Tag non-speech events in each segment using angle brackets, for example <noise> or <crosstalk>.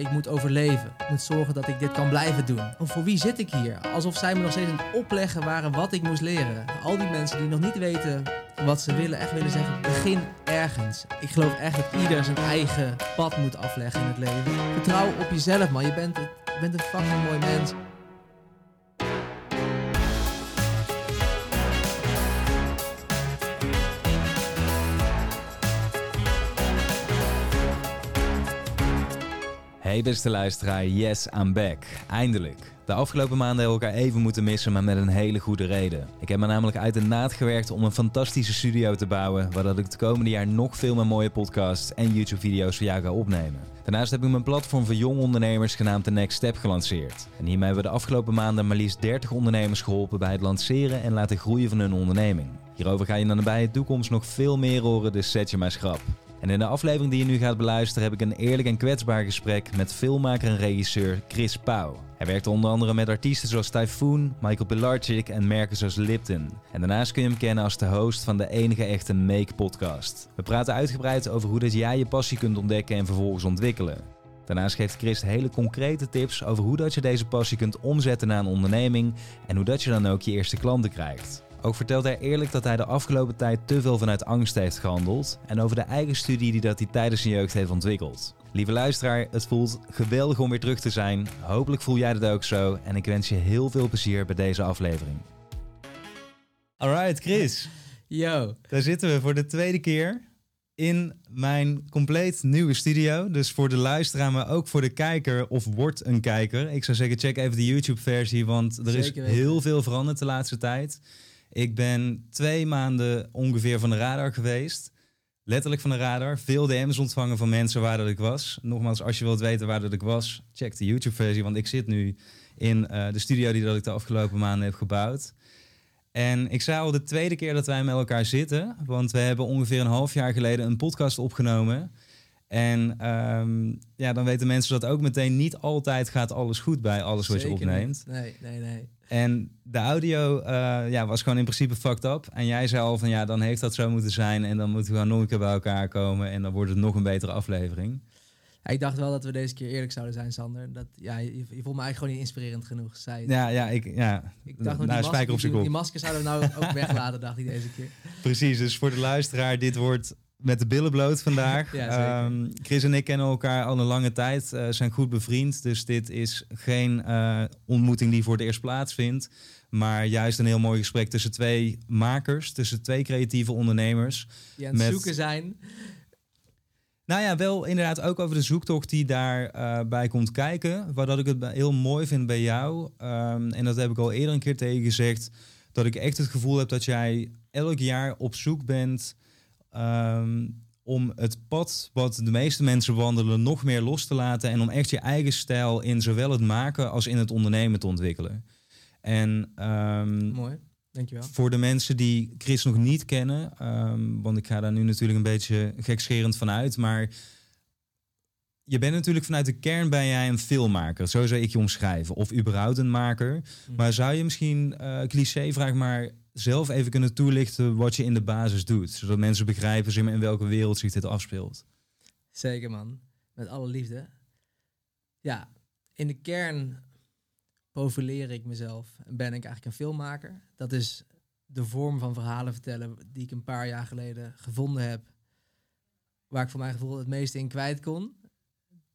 ik moet overleven. Ik moet zorgen dat ik dit kan blijven doen. Voor wie zit ik hier? Alsof zij me nog steeds aan het opleggen waren wat ik moest leren. Al die mensen die nog niet weten wat ze willen, echt willen zeggen, begin ergens. Ik geloof echt dat ieder zijn eigen pad moet afleggen in het leven. Vertrouw op jezelf, man. Je bent, je bent een fucking mooi mens. Hey beste luisteraar, yes, I'm back. Eindelijk. De afgelopen maanden hebben we elkaar even moeten missen, maar met een hele goede reden. Ik heb me namelijk uit de naad gewerkt om een fantastische studio te bouwen, waar dat ik het komende jaar nog veel meer mooie podcasts en YouTube-video's voor jou ga opnemen. Daarnaast heb ik mijn platform voor jonge ondernemers genaamd The Next Step gelanceerd. En hiermee hebben we de afgelopen maanden maar liefst 30 ondernemers geholpen bij het lanceren en laten groeien van hun onderneming. Hierover ga je in de nabije toekomst nog veel meer horen, dus zet je maar schrap. En in de aflevering die je nu gaat beluisteren heb ik een eerlijk en kwetsbaar gesprek met filmmaker en regisseur Chris Pauw. Hij werkt onder andere met artiesten zoals Typhoon, Michael Pilarczyk en merken zoals Lipton. En daarnaast kun je hem kennen als de host van de enige echte Make podcast. We praten uitgebreid over hoe dat jij je passie kunt ontdekken en vervolgens ontwikkelen. Daarnaast geeft Chris hele concrete tips over hoe dat je deze passie kunt omzetten naar een onderneming en hoe dat je dan ook je eerste klanten krijgt. Ook vertelt hij eerlijk dat hij de afgelopen tijd te veel vanuit angst heeft gehandeld en over de eigen studie die dat hij tijdens zijn jeugd heeft ontwikkeld. Lieve luisteraar, het voelt geweldig om weer terug te zijn. Hopelijk voel jij dat ook zo en ik wens je heel veel plezier bij deze aflevering. Alright, Chris. <laughs> Yo. Daar zitten we voor de tweede keer in mijn compleet nieuwe studio. Dus voor de luisteraar, maar ook voor de kijker of wordt een kijker. Ik zou zeggen, check even de YouTube-versie, want er is heel veel veranderd de laatste tijd. Ik ben twee maanden ongeveer van de radar geweest. Letterlijk van de radar. Veel DM's ontvangen van mensen waar dat ik was. Nogmaals, als je wilt weten waar dat ik was, check de YouTube-versie. Want ik zit nu in uh, de studio die dat ik de afgelopen maanden heb gebouwd. En ik zei al de tweede keer dat wij met elkaar zitten. Want we hebben ongeveer een half jaar geleden een podcast opgenomen. En um, ja, dan weten mensen dat ook meteen niet altijd gaat alles goed bij alles wat je opneemt. Nee, nee, nee. En de audio uh, ja, was gewoon in principe fucked up. En jij zei al van ja, dan heeft dat zo moeten zijn. En dan moeten we gewoon nog een keer bij elkaar komen. En dan wordt het nog een betere aflevering. Ja, ik dacht wel dat we deze keer eerlijk zouden zijn, Sander. Dat, ja, je, je vond me eigenlijk gewoon niet inspirerend genoeg. Zei ja, ja, ik, ja. ik dacht nou, die, masker, op die, die masker zouden we nou ook <laughs> weglaten, dacht ik deze keer. Precies, dus voor de luisteraar, dit wordt met de billen bloot vandaag. <laughs> ja, um, Chris en ik kennen elkaar al een lange tijd, uh, zijn goed bevriend. Dus dit is geen uh, ontmoeting die voor het eerst plaatsvindt. Maar juist een heel mooi gesprek tussen twee makers, tussen twee creatieve ondernemers. Die aan het met... zoeken zijn. Nou ja, wel inderdaad ook over de zoektocht die daarbij uh, bij komt kijken. Waar dat ik het heel mooi vind bij jou. Um, en dat heb ik al eerder een keer tegen gezegd. Dat ik echt het gevoel heb dat jij elk jaar op zoek bent Um, om het pad wat de meeste mensen wandelen nog meer los te laten en om echt je eigen stijl in zowel het maken als in het ondernemen te ontwikkelen. En um, mooi. Dankjewel. Voor de mensen die Chris nog niet kennen, um, want ik ga daar nu natuurlijk een beetje gekscherend vanuit, maar je bent natuurlijk vanuit de kern ben jij een filmmaker, zo zou ik je omschrijven, of überhaupt een maker. Mm. Maar zou je misschien, uh, cliché vraag maar, zelf even kunnen toelichten wat je in de basis doet. Zodat mensen begrijpen in welke wereld zich dit afspeelt. Zeker man, met alle liefde. Ja, in de kern profileer ik mezelf en ben ik eigenlijk een filmmaker. Dat is de vorm van verhalen vertellen die ik een paar jaar geleden gevonden heb. Waar ik voor mijn gevoel het meeste in kwijt kon.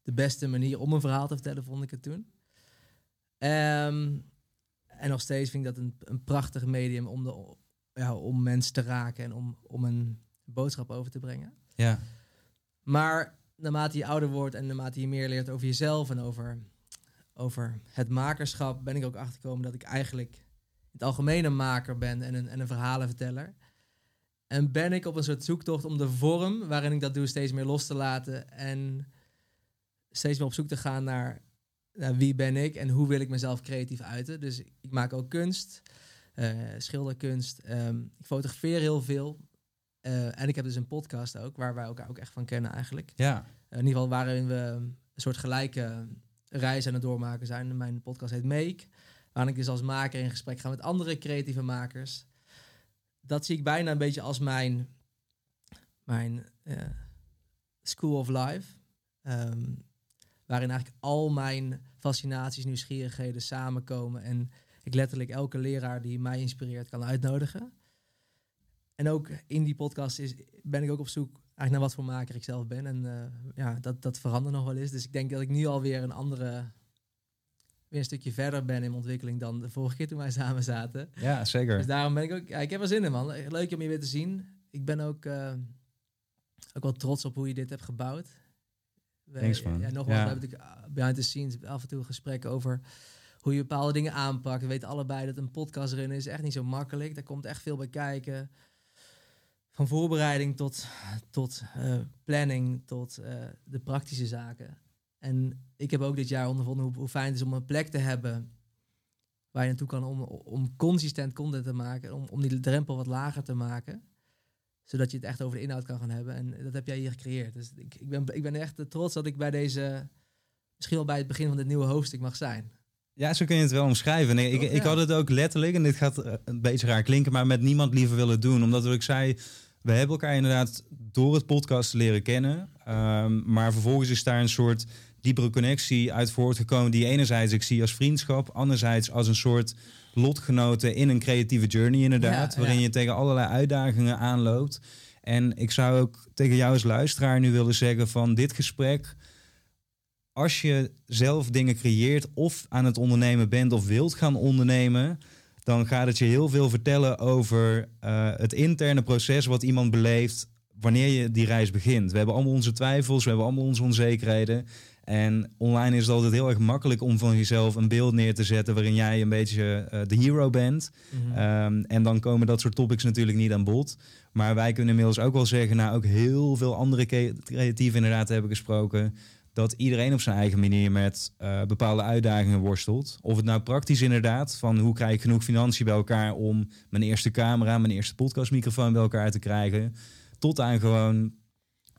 De beste manier om een verhaal te vertellen vond ik het toen. Um, en nog steeds vind ik dat een, een prachtig medium om, de, ja, om mensen te raken en om, om een boodschap over te brengen. Ja. Maar naarmate je ouder wordt en naarmate je meer leert over jezelf en over, over het makerschap, ben ik ook achtergekomen dat ik eigenlijk in het algemeen een maker ben en een, en een verhalenverteller. En ben ik op een soort zoektocht om de vorm waarin ik dat doe steeds meer los te laten en steeds meer op zoek te gaan naar nou, wie ben ik en hoe wil ik mezelf creatief uiten. Dus ik maak ook kunst, uh, schilderkunst. Um, ik fotografeer heel veel. Uh, en ik heb dus een podcast ook, waar wij elkaar ook echt van kennen eigenlijk. Ja. in ieder geval waarin we een soort gelijke reis aan het doormaken zijn. Mijn podcast heet Make, waarin ik dus als maker in gesprek ga met andere creatieve makers. Dat zie ik bijna een beetje als mijn, mijn school of life. Um, waarin eigenlijk al mijn fascinaties, nieuwsgierigheden samenkomen. En ik letterlijk elke leraar die mij inspireert kan uitnodigen. En ook in die podcast is, ben ik ook op zoek eigenlijk naar wat voor maker ik zelf ben. En uh, ja, dat, dat verandert nog wel eens. Dus ik denk dat ik nu alweer een andere, weer een stukje verder ben in mijn ontwikkeling dan de vorige keer toen wij samen zaten. Ja, zeker. Dus daarom ben ik ook, ja, ik heb er zin in man. Leuk om je weer te zien. Ik ben ook, uh, ook wel trots op hoe je dit hebt gebouwd. Thanks man. Ja, nogmaals, ja. we hebben natuurlijk behind the scenes af en toe gesprekken over hoe je bepaalde dingen aanpakt. We weten allebei dat een podcast runnen is echt niet zo makkelijk. Daar komt echt veel bij kijken. Van voorbereiding tot, tot uh, planning, tot uh, de praktische zaken. En ik heb ook dit jaar ondervonden hoe, hoe fijn het is om een plek te hebben waar je naartoe kan om, om consistent content te maken, om, om die drempel wat lager te maken zodat je het echt over de inhoud kan gaan hebben. En dat heb jij hier gecreëerd. Dus ik, ik, ben, ik ben echt trots dat ik bij deze, misschien wel bij het begin van dit nieuwe hoofdstuk mag zijn. Ja, zo kun je het wel omschrijven. Nee, ik, ik had het ook letterlijk, en dit gaat eh, een beetje raar klinken, maar met niemand liever willen doen. Omdat ik zei, we hebben elkaar inderdaad door het podcast leren kennen. Um, maar vervolgens is daar een soort diepere connectie uit voortgekomen die enerzijds ik zie als vriendschap, anderzijds als een soort lotgenoten in een creatieve journey inderdaad, waarin je tegen allerlei uitdagingen aanloopt. En ik zou ook tegen jou als luisteraar nu willen zeggen van dit gesprek, als je zelf dingen creëert of aan het ondernemen bent of wilt gaan ondernemen, dan gaat het je heel veel vertellen over uh, het interne proces wat iemand beleeft wanneer je die reis begint. We hebben allemaal onze twijfels, we hebben allemaal onze onzekerheden. En online is het altijd heel erg makkelijk om van jezelf een beeld neer te zetten waarin jij een beetje uh, de hero bent. Mm -hmm. um, en dan komen dat soort topics natuurlijk niet aan bod. Maar wij kunnen inmiddels ook wel zeggen, nou ook heel veel andere creatieven inderdaad hebben gesproken, dat iedereen op zijn eigen manier met uh, bepaalde uitdagingen worstelt. Of het nou praktisch inderdaad, van hoe krijg ik genoeg financiën bij elkaar om mijn eerste camera, mijn eerste podcastmicrofoon bij elkaar te krijgen. Tot aan gewoon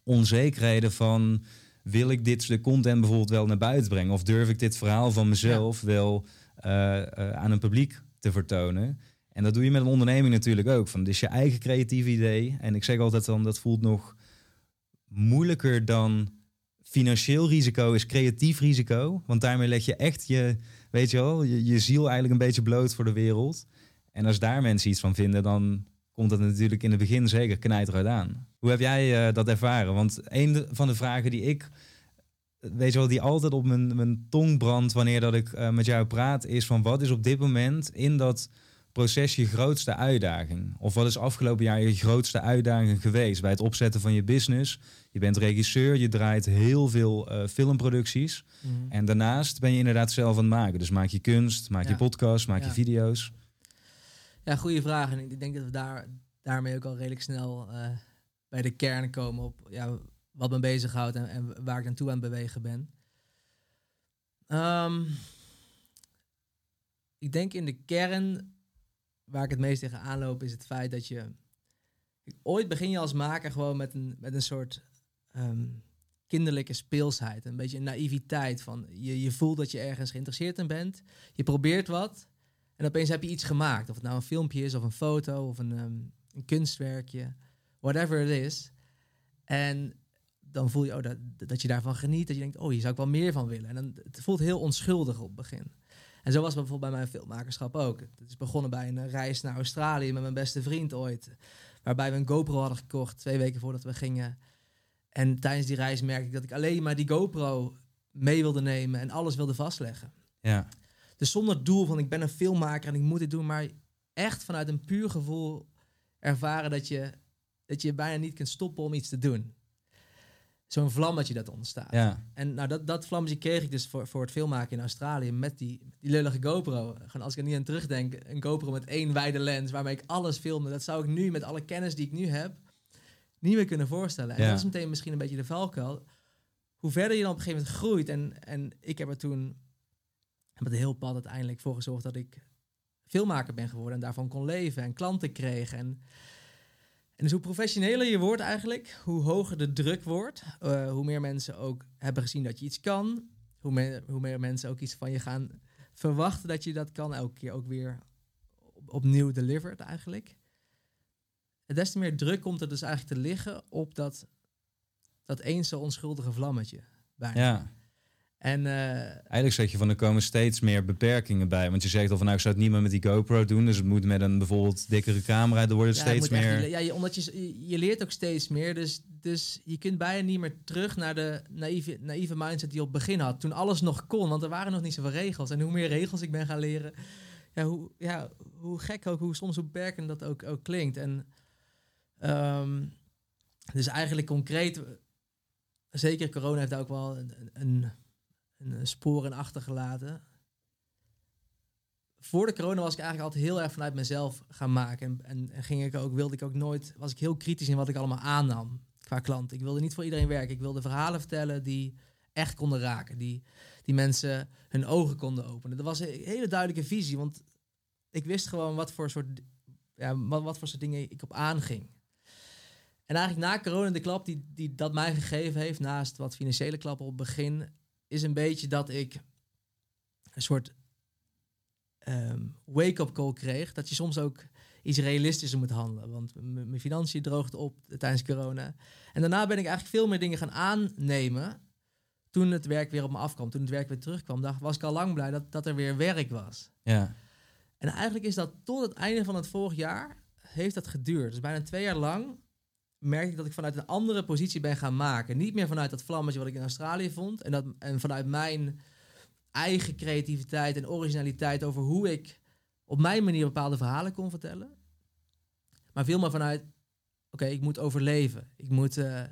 onzekerheden van wil ik dit de content bijvoorbeeld wel naar buiten brengen? Of durf ik dit verhaal van mezelf ja. wel uh, uh, aan een publiek te vertonen? En dat doe je met een onderneming natuurlijk ook. Van, het is je eigen creatieve idee. En ik zeg altijd dan, dat voelt nog moeilijker dan financieel risico is creatief risico. Want daarmee leg je echt je, weet je wel, je, je ziel eigenlijk een beetje bloot voor de wereld. En als daar mensen iets van vinden, dan komt dat natuurlijk in het begin zeker knijteruit aan. Hoe heb jij uh, dat ervaren? Want een van de vragen die ik, weet je wel, die altijd op mijn, mijn tong brandt wanneer dat ik uh, met jou praat, is van wat is op dit moment in dat proces je grootste uitdaging? Of wat is afgelopen jaar je grootste uitdaging geweest bij het opzetten van je business? Je bent regisseur, je draait heel veel uh, filmproducties. Mm -hmm. En daarnaast ben je inderdaad zelf aan het maken. Dus maak je kunst, maak ja. je podcast, maak ja. je video's. Ja, goede vraag. En ik denk dat we daar, daarmee ook al redelijk snel uh, bij de kern komen op ja, wat me bezighoudt en, en waar ik naartoe aan bewegen ben. Um, ik denk in de kern, waar ik het meest tegen aanloop, is het feit dat je. Ooit begin je als maker gewoon met een, met een soort um, kinderlijke speelsheid. Een beetje een naïviteit. Van je, je voelt dat je ergens geïnteresseerd in bent. Je probeert wat. En opeens heb je iets gemaakt. Of het nou een filmpje is, of een foto, of een, um, een kunstwerkje. Whatever it is. En dan voel je oh, dat, dat je daarvan geniet. Dat je denkt, oh, hier zou ik wel meer van willen. En dan, het voelt heel onschuldig op het begin. En zo was het bijvoorbeeld bij mijn filmmakerschap ook. Het is begonnen bij een reis naar Australië met mijn beste vriend ooit. Waarbij we een GoPro hadden gekocht, twee weken voordat we gingen. En tijdens die reis merkte ik dat ik alleen maar die GoPro mee wilde nemen en alles wilde vastleggen. Ja. Dus zonder doel van ik ben een filmmaker en ik moet dit doen, maar echt vanuit een puur gevoel ervaren dat je, dat je bijna niet kunt stoppen om iets te doen. Zo'n vlammetje dat ontstaat. Ja. En nou, dat, dat vlammetje kreeg ik dus voor, voor het filmmaken in Australië met die, die lullige GoPro. Gewoon als ik er niet aan terugdenk, een GoPro met één wijde lens waarmee ik alles filmde. Dat zou ik nu met alle kennis die ik nu heb niet meer kunnen voorstellen. En Ja. dat is meteen misschien een beetje de valkuil. Hoe verder je dan op een gegeven moment groeit. En, en ik heb er toen met een heel pad uiteindelijk voor gezorgd dat ik filmmaker ben geworden. En daarvan kon leven en klanten kreeg. En, en dus hoe professioneler je wordt eigenlijk, hoe hoger de druk wordt. eh, hoe meer mensen ook hebben gezien dat je iets kan. Hoe meer, hoe meer mensen ook iets van je gaan verwachten dat je dat kan. Elke keer ook weer op- opnieuw delivered eigenlijk. En des te meer druk komt er dus eigenlijk te liggen op dat, dat eens zo onschuldige vlammetje. Ja. En eh, Eigenlijk zeg je van er komen steeds meer beperkingen bij. Want je zegt al van nou, ik zou het niet meer met die GoPro doen. Dus het moet met een bijvoorbeeld dikkere camera. Er wordt het ja, het steeds echt- meer. ja, je, omdat je, je- je leert ook steeds meer. Dus, dus je kunt bijna niet meer terug naar de naïeve, naïeve mindset die je op het begin had. Toen alles nog kon, want er waren nog niet zoveel regels. En hoe meer regels ik ben gaan leren, ja, hoe, ja, hoe gek ook, hoe soms hoe beperkend dat ook, ook klinkt. En ehm, dus eigenlijk concreet, zeker corona heeft daar ook wel een, een, een spoor in achtergelaten. Voor de corona was ik eigenlijk altijd heel erg vanuit mezelf gaan maken. En, en, en ging ik ook, wilde ik ook nooit, was ik heel kritisch in wat ik allemaal aannam qua klant. Ik wilde niet voor iedereen werken. Ik wilde verhalen vertellen die echt konden raken. Die, die mensen hun ogen konden openen. Dat was een hele duidelijke visie. Want ik wist gewoon wat voor soort, ja, wat, wat voor soort dingen ik op aanging. En eigenlijk na corona, de klap die, die dat mij gegeven heeft, naast wat financiële klappen op het begin, is een beetje dat ik een soort ehm, wake-up call kreeg. Dat je soms ook iets realistischer moet handelen. Want mijn financiën droogde op tijdens corona. En daarna ben ik eigenlijk veel meer dingen gaan aannemen. Toen het werk weer op me afkwam, toen het werk weer terugkwam, dacht, was ik al lang blij dat, dat er weer werk was. Ja. En eigenlijk is dat tot het einde van het vorig jaar, heeft dat geduurd. Dus bijna twee jaar lang merkte ik dat ik vanuit een andere positie ben gaan maken. Niet meer vanuit dat vlammetje wat ik in Australië vond. En, dat, en vanuit mijn eigen creativiteit en originaliteit over hoe ik op mijn manier bepaalde verhalen kon vertellen. Maar veel meer vanuit, oké, ik moet overleven. Ik moet, eh,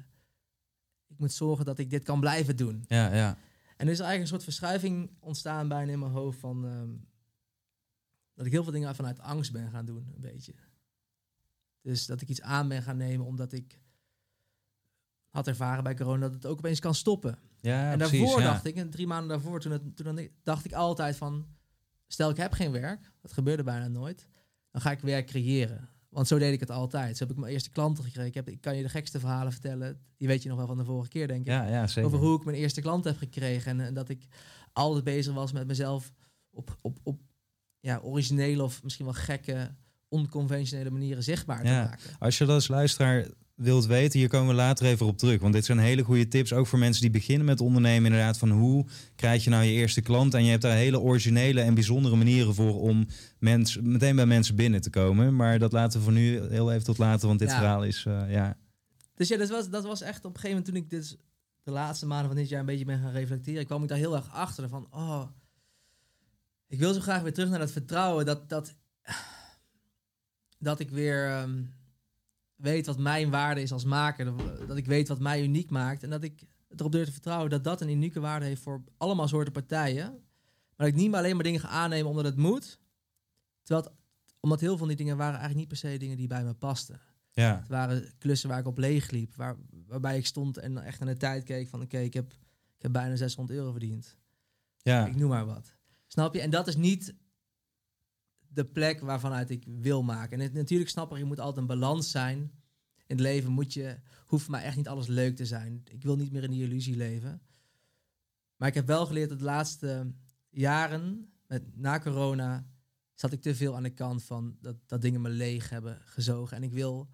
ik moet zorgen dat ik dit kan blijven doen. Ja, ja. En er is eigenlijk een soort verschuiving ontstaan bijna in mijn hoofd van ehm, dat ik heel veel dingen vanuit angst ben gaan doen, een beetje. Dus dat ik iets aan ben gaan nemen omdat ik had ervaren bij corona dat het ook opeens kan stoppen. Ja, en precies. daarvoor ja. dacht ik, en drie maanden daarvoor, toen, het, toen dan- dacht ik altijd van, stel ik heb geen werk, dat gebeurde bijna nooit, dan ga ik werk creëren. Want zo deed ik het altijd. Zo heb ik mijn eerste klanten gekregen. Ik, heb, ik kan je de gekste verhalen vertellen. Die weet je nog wel van de vorige keer, denk ik Ja, ja, zeker. over hoe ik mijn eerste klant heb gekregen. En, en dat ik altijd bezig was met mezelf op, op, op ja, originele of misschien wel gekke, onconventionele manieren zichtbaar te Ja. maken. Als je dat als luisteraar wilt weten, hier komen we later even op terug. Want dit zijn hele goede tips, ook voor mensen die beginnen met ondernemen. Inderdaad, van hoe krijg je nou je eerste klant? En je hebt daar hele originele en bijzondere manieren voor om mens, meteen bij mensen binnen te komen. Maar dat laten we voor nu heel even tot later, want dit Ja. verhaal is, eh, ja... Dus ja, dat was, dat was echt op een gegeven moment toen ik dus de laatste maanden van dit jaar een beetje ben gaan reflecteren, kwam ik daar heel erg achter van, oh, ik wil zo graag weer terug naar dat vertrouwen dat, dat, dat ik weer ehm, weet wat mijn waarde is als maker, dat- ik weet wat mij uniek maakt en dat ik erop durf te vertrouwen dat dat een unieke waarde heeft voor allemaal soorten partijen. Maar dat ik niet meer alleen maar dingen ga aannemen omdat het moet, terwijl het, omdat heel veel van die dingen waren eigenlijk niet per se dingen die bij me pasten. Ja, Het waren klussen waar ik op leeg liep. Waar, waarbij ik stond en echt naar de tijd keek van... oké, ik, heb, ik heb bijna 600 euro verdiend. ja. Ik noem maar wat. Snap je? En dat is niet de plek waarvanuit ik wil maken. En het, natuurlijk snap ik, je moet altijd een balans zijn. In het leven moet je, hoeft voor mij echt niet alles leuk te zijn. Ik wil niet meer in die illusie leven. Maar ik heb wel geleerd dat de laatste jaren, met, na corona, zat ik te veel aan de kant van dat, dat dingen me leeg hebben gezogen. En ik wil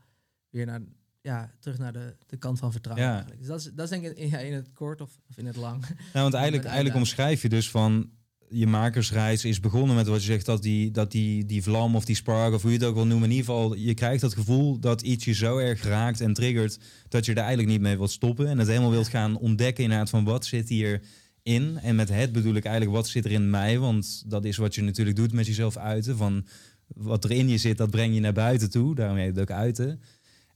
weer naar, ja, terug naar de, de kant van vertrouwen. Ja. Eigenlijk. Dus dat is, dat is denk ik in, ja, in het kort of, of in het lang. Nou, want <laughs> eigenlijk, eigenlijk omschrijf je dus van je makersreis is begonnen met wat je zegt dat die, dat die, die vlam of die spark of hoe je het ook wil noemen. In ieder geval, je krijgt dat gevoel dat iets je zo erg raakt en triggert dat je er eigenlijk niet mee wilt stoppen. En het helemaal wilt gaan ontdekken inderdaad van wat zit hier in. En met het bedoel ik eigenlijk wat zit er in mij. Want dat is wat je natuurlijk doet met jezelf uiten. Van wat er in je zit, dat breng je naar buiten toe. Daarom heet het ook uiten.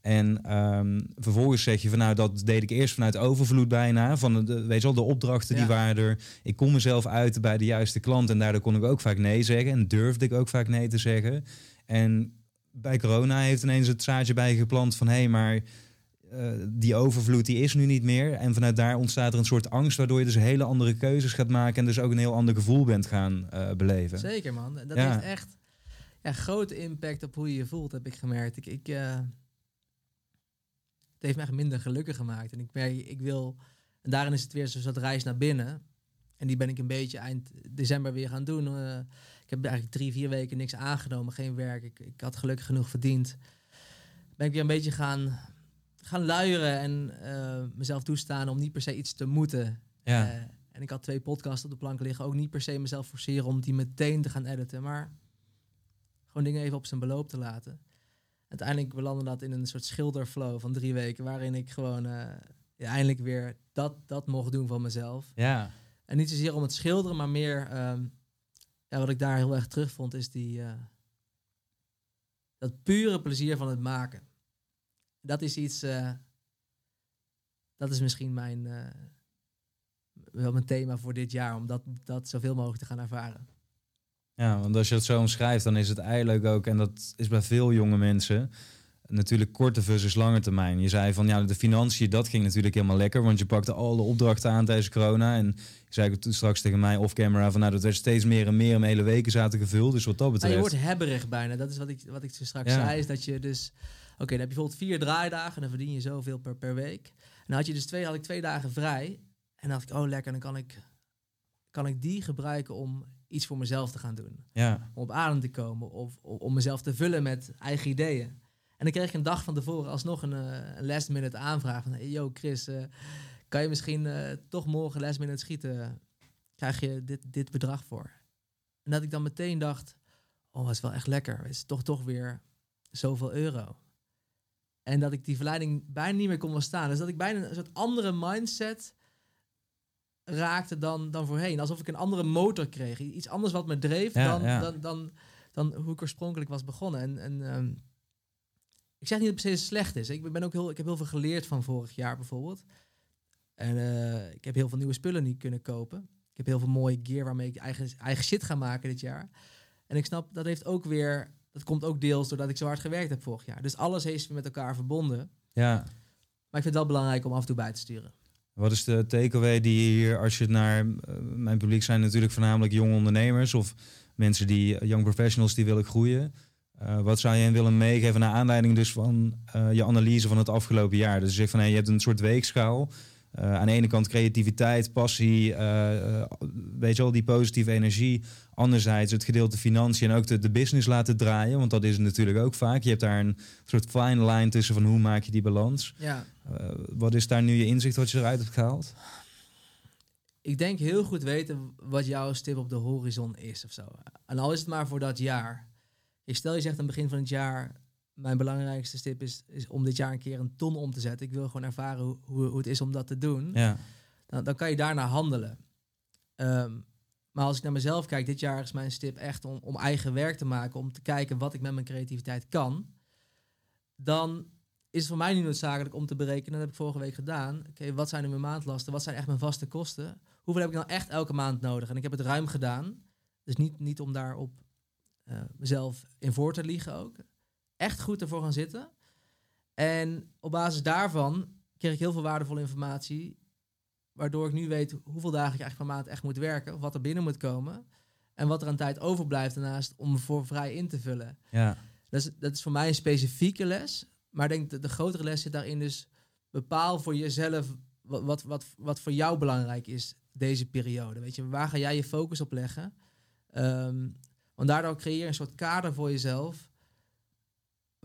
En ehm, vervolgens zeg je van nou, dat deed ik eerst vanuit overvloed bijna. Van de, weet je wel, de opdrachten die waren er. Ik kon mezelf uiten bij de juiste klant. En daardoor kon ik ook vaak nee zeggen. En durfde ik ook vaak nee te zeggen. En bij corona heeft ineens het zaadje bij je geplant van hé, hey, maar eh, die overvloed die is nu niet meer. En vanuit daar ontstaat er een soort angst, waardoor je dus hele andere keuzes gaat maken. En dus ook een heel ander gevoel bent gaan eh, beleven. Zeker, man. Dat Ja. heeft echt ja, grote impact op hoe je je voelt, heb ik gemerkt. Ik, ik, eh, het heeft me echt minder gelukkig gemaakt. En ik merk, ik wil... En daarin is het weer zo'n soort reis naar binnen. En die ben ik een beetje eind december weer gaan doen. Eh, ik heb eigenlijk drie, vier weken niks aangenomen, geen werk. Ik, ik had gelukkig genoeg verdiend. Ben ik weer een beetje gaan, gaan luieren en eh, mezelf toestaan om niet per se iets te moeten. Ja. Eh, En ik had twee podcasts op de plank liggen. Ook niet per se mezelf forceren om die meteen te gaan editen. Maar gewoon dingen even op zijn beloop te laten. Uiteindelijk belandde dat in een soort schilderflow van drie weken. Waarin ik gewoon uh, ja, eindelijk weer dat, dat mocht doen van mezelf. Ja. En niet zozeer om het schilderen, maar meer... ehm, ja, wat ik daar heel erg terug vond, is die... eh, dat pure plezier van het maken. Dat is iets... eh, dat is misschien mijn... eh, wel mijn thema voor dit jaar. Om dat, dat zoveel mogelijk te gaan ervaren. Ja, want als je het zo omschrijft, dan is het eigenlijk ook, en dat is bij veel jonge mensen, natuurlijk korte versus lange termijn. Je zei van ja, de financiën, dat ging natuurlijk helemaal lekker, want je pakte alle opdrachten aan tijdens corona. En je zei ook toen straks tegen mij off-camera van nou, dat werd steeds meer en meer mijn hele weken zaten gevuld. Dus wat dat Maar betreft. je wordt hebberig bijna. Dat is wat ik, wat ik zo straks Ja. zei. Is dat je dus... Oké, dan heb je bijvoorbeeld vier draaidagen. En dan verdien je zoveel per, per week. En dan had je dus twee, had ik twee dagen vrij. En dan dacht ik, oh lekker, dan kan ik, kan ik die gebruiken om iets voor mezelf te gaan doen. Ja, Om op adem te komen. Of om om mezelf te vullen met eigen ideeën. En dan kreeg ik een dag van tevoren alsnog een, eh, een last minute aanvraag. Van, hey, yo Chris, eh, kan je misschien eh, toch morgen last minute schieten? Krijg je dit, dit bedrag voor? En dat ik dan meteen dacht, oh, dat is wel echt lekker. Het is toch, toch weer zoveel euro. En dat ik die verleiding bijna niet meer kon staan. Dus dat ik bijna een soort andere mindset raakte dan, dan voorheen. Alsof ik een andere motor kreeg. Iets anders wat me dreef Ja, dan, ja. Dan, dan, dan hoe ik oorspronkelijk was begonnen. En, en ehm, ik zeg niet dat het per se slecht is. Ik, ben ook heel, ik heb heel veel geleerd van vorig jaar bijvoorbeeld. En eh, ik heb heel veel nieuwe spullen niet kunnen kopen. Ik heb heel veel mooie gear waarmee ik eigen, eigen shit ga maken dit jaar. En ik snap, dat heeft ook weer... Dat komt ook deels doordat ik zo hard gewerkt heb vorig jaar. Dus alles heeft met elkaar verbonden. ja. Maar ik vind het wel belangrijk om af en toe bij te sturen. Wat is de takeaway die je hier, als je naar eh, mijn publiek zijn natuurlijk voornamelijk jonge ondernemers of mensen die young professionals die willen groeien. Eh, wat zou je hen willen meegeven naar aanleiding dus van eh, je analyse van het afgelopen jaar? Dus je zegt van hey, je hebt een soort weegschaal. Eh, aan de ene kant creativiteit, passie, eh, weet je wel, die positieve energie. Anderzijds het gedeelte financiën en ook de, de business laten draaien. Want dat is natuurlijk ook vaak. Je hebt daar een soort fine line tussen van hoe maak je die balans. Ja, wat is daar nu je inzicht wat je eruit hebt gehaald? ik denk heel goed weten wat jouw stip op de horizon is of zo. En al is het maar voor dat jaar. Ik stel je zegt aan het begin van het jaar, mijn belangrijkste stip is, is om dit jaar een keer een ton om te zetten. Ik wil gewoon ervaren hoe, hoe, hoe het is om dat te doen. Ja, Dan, dan kan je daarna handelen. Ehm, maar als ik naar mezelf kijk, dit jaar is mijn stip echt om, om eigen werk te maken, om te kijken wat ik met mijn creativiteit kan. Dan is het voor mij nu noodzakelijk om te berekenen, dat heb ik vorige week gedaan. Oké, wat zijn nu mijn maandlasten? Wat zijn echt mijn vaste kosten? Hoeveel heb ik nou echt elke maand nodig? En ik heb het ruim gedaan. Dus niet, niet om daarop eh, mezelf in voor te liegen ook. Echt goed ervoor gaan zitten. En op basis daarvan kreeg ik heel veel waardevolle informatie. Waardoor ik nu weet hoeveel dagen ik eigenlijk per maand echt moet werken. Of wat er binnen moet komen. En wat er aan tijd overblijft daarnaast om voor vrij in te vullen. ja, Dat is, dat is voor mij een specifieke les. Maar ik denk dat de grotere les zit daarin dus... bepaal voor jezelf wat, wat, wat, wat voor jou belangrijk is deze periode. Weet je, waar ga jij je focus op leggen? Ehm, want daardoor creëer je een soort kader voor jezelf...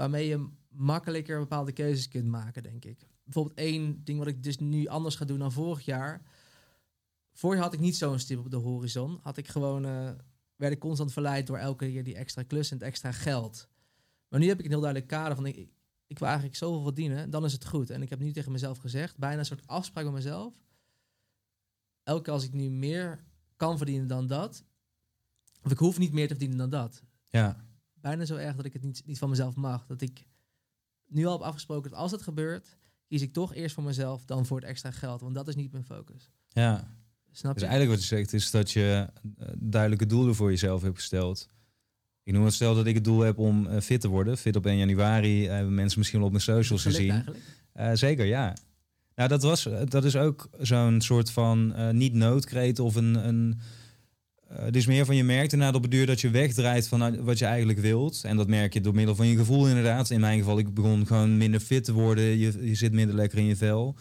waarmee je makkelijker bepaalde keuzes kunt maken, denk ik. Bijvoorbeeld één ding wat ik dus nu anders ga doen dan vorig jaar... Vorig jaar had ik niet zo'n stip op de horizon. Had ik gewoon... eh, werd ik constant verleid door elke keer die extra klus en het extra geld. Maar nu heb ik een heel duidelijk kader van... Ik, ik wil eigenlijk zoveel verdienen, dan is het goed. En ik heb nu tegen mezelf gezegd, bijna een soort afspraak met mezelf. Elke als ik nu meer kan verdienen dan dat... of ik hoef niet meer te verdienen dan dat. ja, Bijna zo erg dat ik het niet, niet van mezelf mag. Dat ik nu al heb afgesproken dat als het gebeurt... kies ik toch eerst voor mezelf dan voor het extra geld. Want dat is niet mijn focus. ja. Snap Dus je? eigenlijk wat je zegt is dat je eh, duidelijke doelen voor jezelf hebt gesteld. Ik noem het stel dat ik het doel heb om eh, fit te worden. Fit op 1 januari eh, hebben mensen misschien wel op mijn socials gezien. Eh, zeker, ja. Nou, dat, was, dat is ook zo'n soort van eh, niet noodkreet of een... een eh, het is meer van je merkt inderdaad op het duur dat je wegdraait van wat je eigenlijk wilt. En dat merk je door middel van je gevoel inderdaad. In mijn geval, ik begon gewoon minder fit te worden. Je, je zit minder lekker in je vel.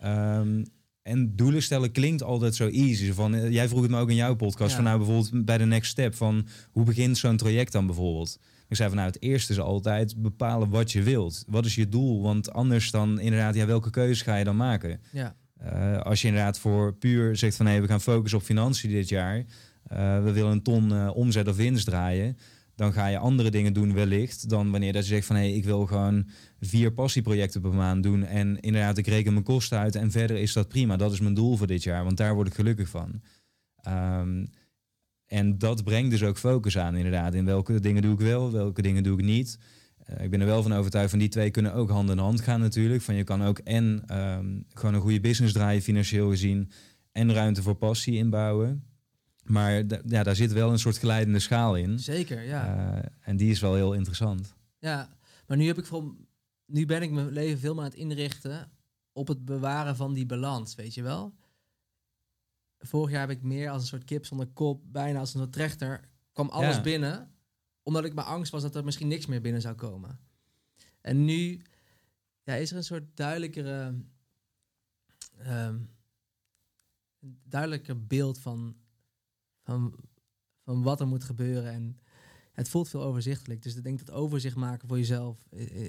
Ehm, en doelen stellen klinkt altijd zo easy. Van, eh, jij vroeg het me ook in jouw podcast. Ja. Van nou bijvoorbeeld bij de next step. Van hoe begint zo'n traject dan bijvoorbeeld? Ik zei van nou het eerste is altijd bepalen wat je wilt. Wat is je doel? Want anders dan inderdaad, ja, welke keuze ga je dan maken? Ja. Eh, als je inderdaad voor puur zegt van hé, we gaan focussen op financiën dit jaar. Eh, we willen een ton eh, omzet of winst draaien. Dan ga je andere dingen doen wellicht dan wanneer dat je zegt van hé, ik wil gewoon vier passieprojecten per maand doen. En inderdaad, ik reken mijn kosten uit en verder is dat prima. Dat is mijn doel voor dit jaar, want daar word ik gelukkig van. Ehm, en dat brengt dus ook focus aan, inderdaad. In welke dingen doe ik wel, welke dingen doe ik niet. Eh, ik ben er wel van overtuigd van die twee kunnen ook hand in hand gaan natuurlijk. Van je kan ook en ehm, gewoon een goede business draaien financieel gezien en ruimte voor passie inbouwen. Maar ja, daar zit wel een soort glijdende schaal in. Zeker, ja. Eh, en die is wel heel interessant. Ja, maar nu heb ik vooral, nu ben ik mijn leven veel meer aan het inrichten op het bewaren van die balans, weet je wel. Vorig jaar heb ik meer als een soort kip zonder kop, bijna als een soort trechter, kwam alles Ja. binnen, omdat ik mijn angst was dat er misschien niks meer binnen zou komen. En nu ja, is er een soort duidelijkere, ehm, duidelijker beeld van, van, van wat er moet gebeuren en het voelt veel overzichtelijk. Dus ik denk dat overzicht maken voor jezelf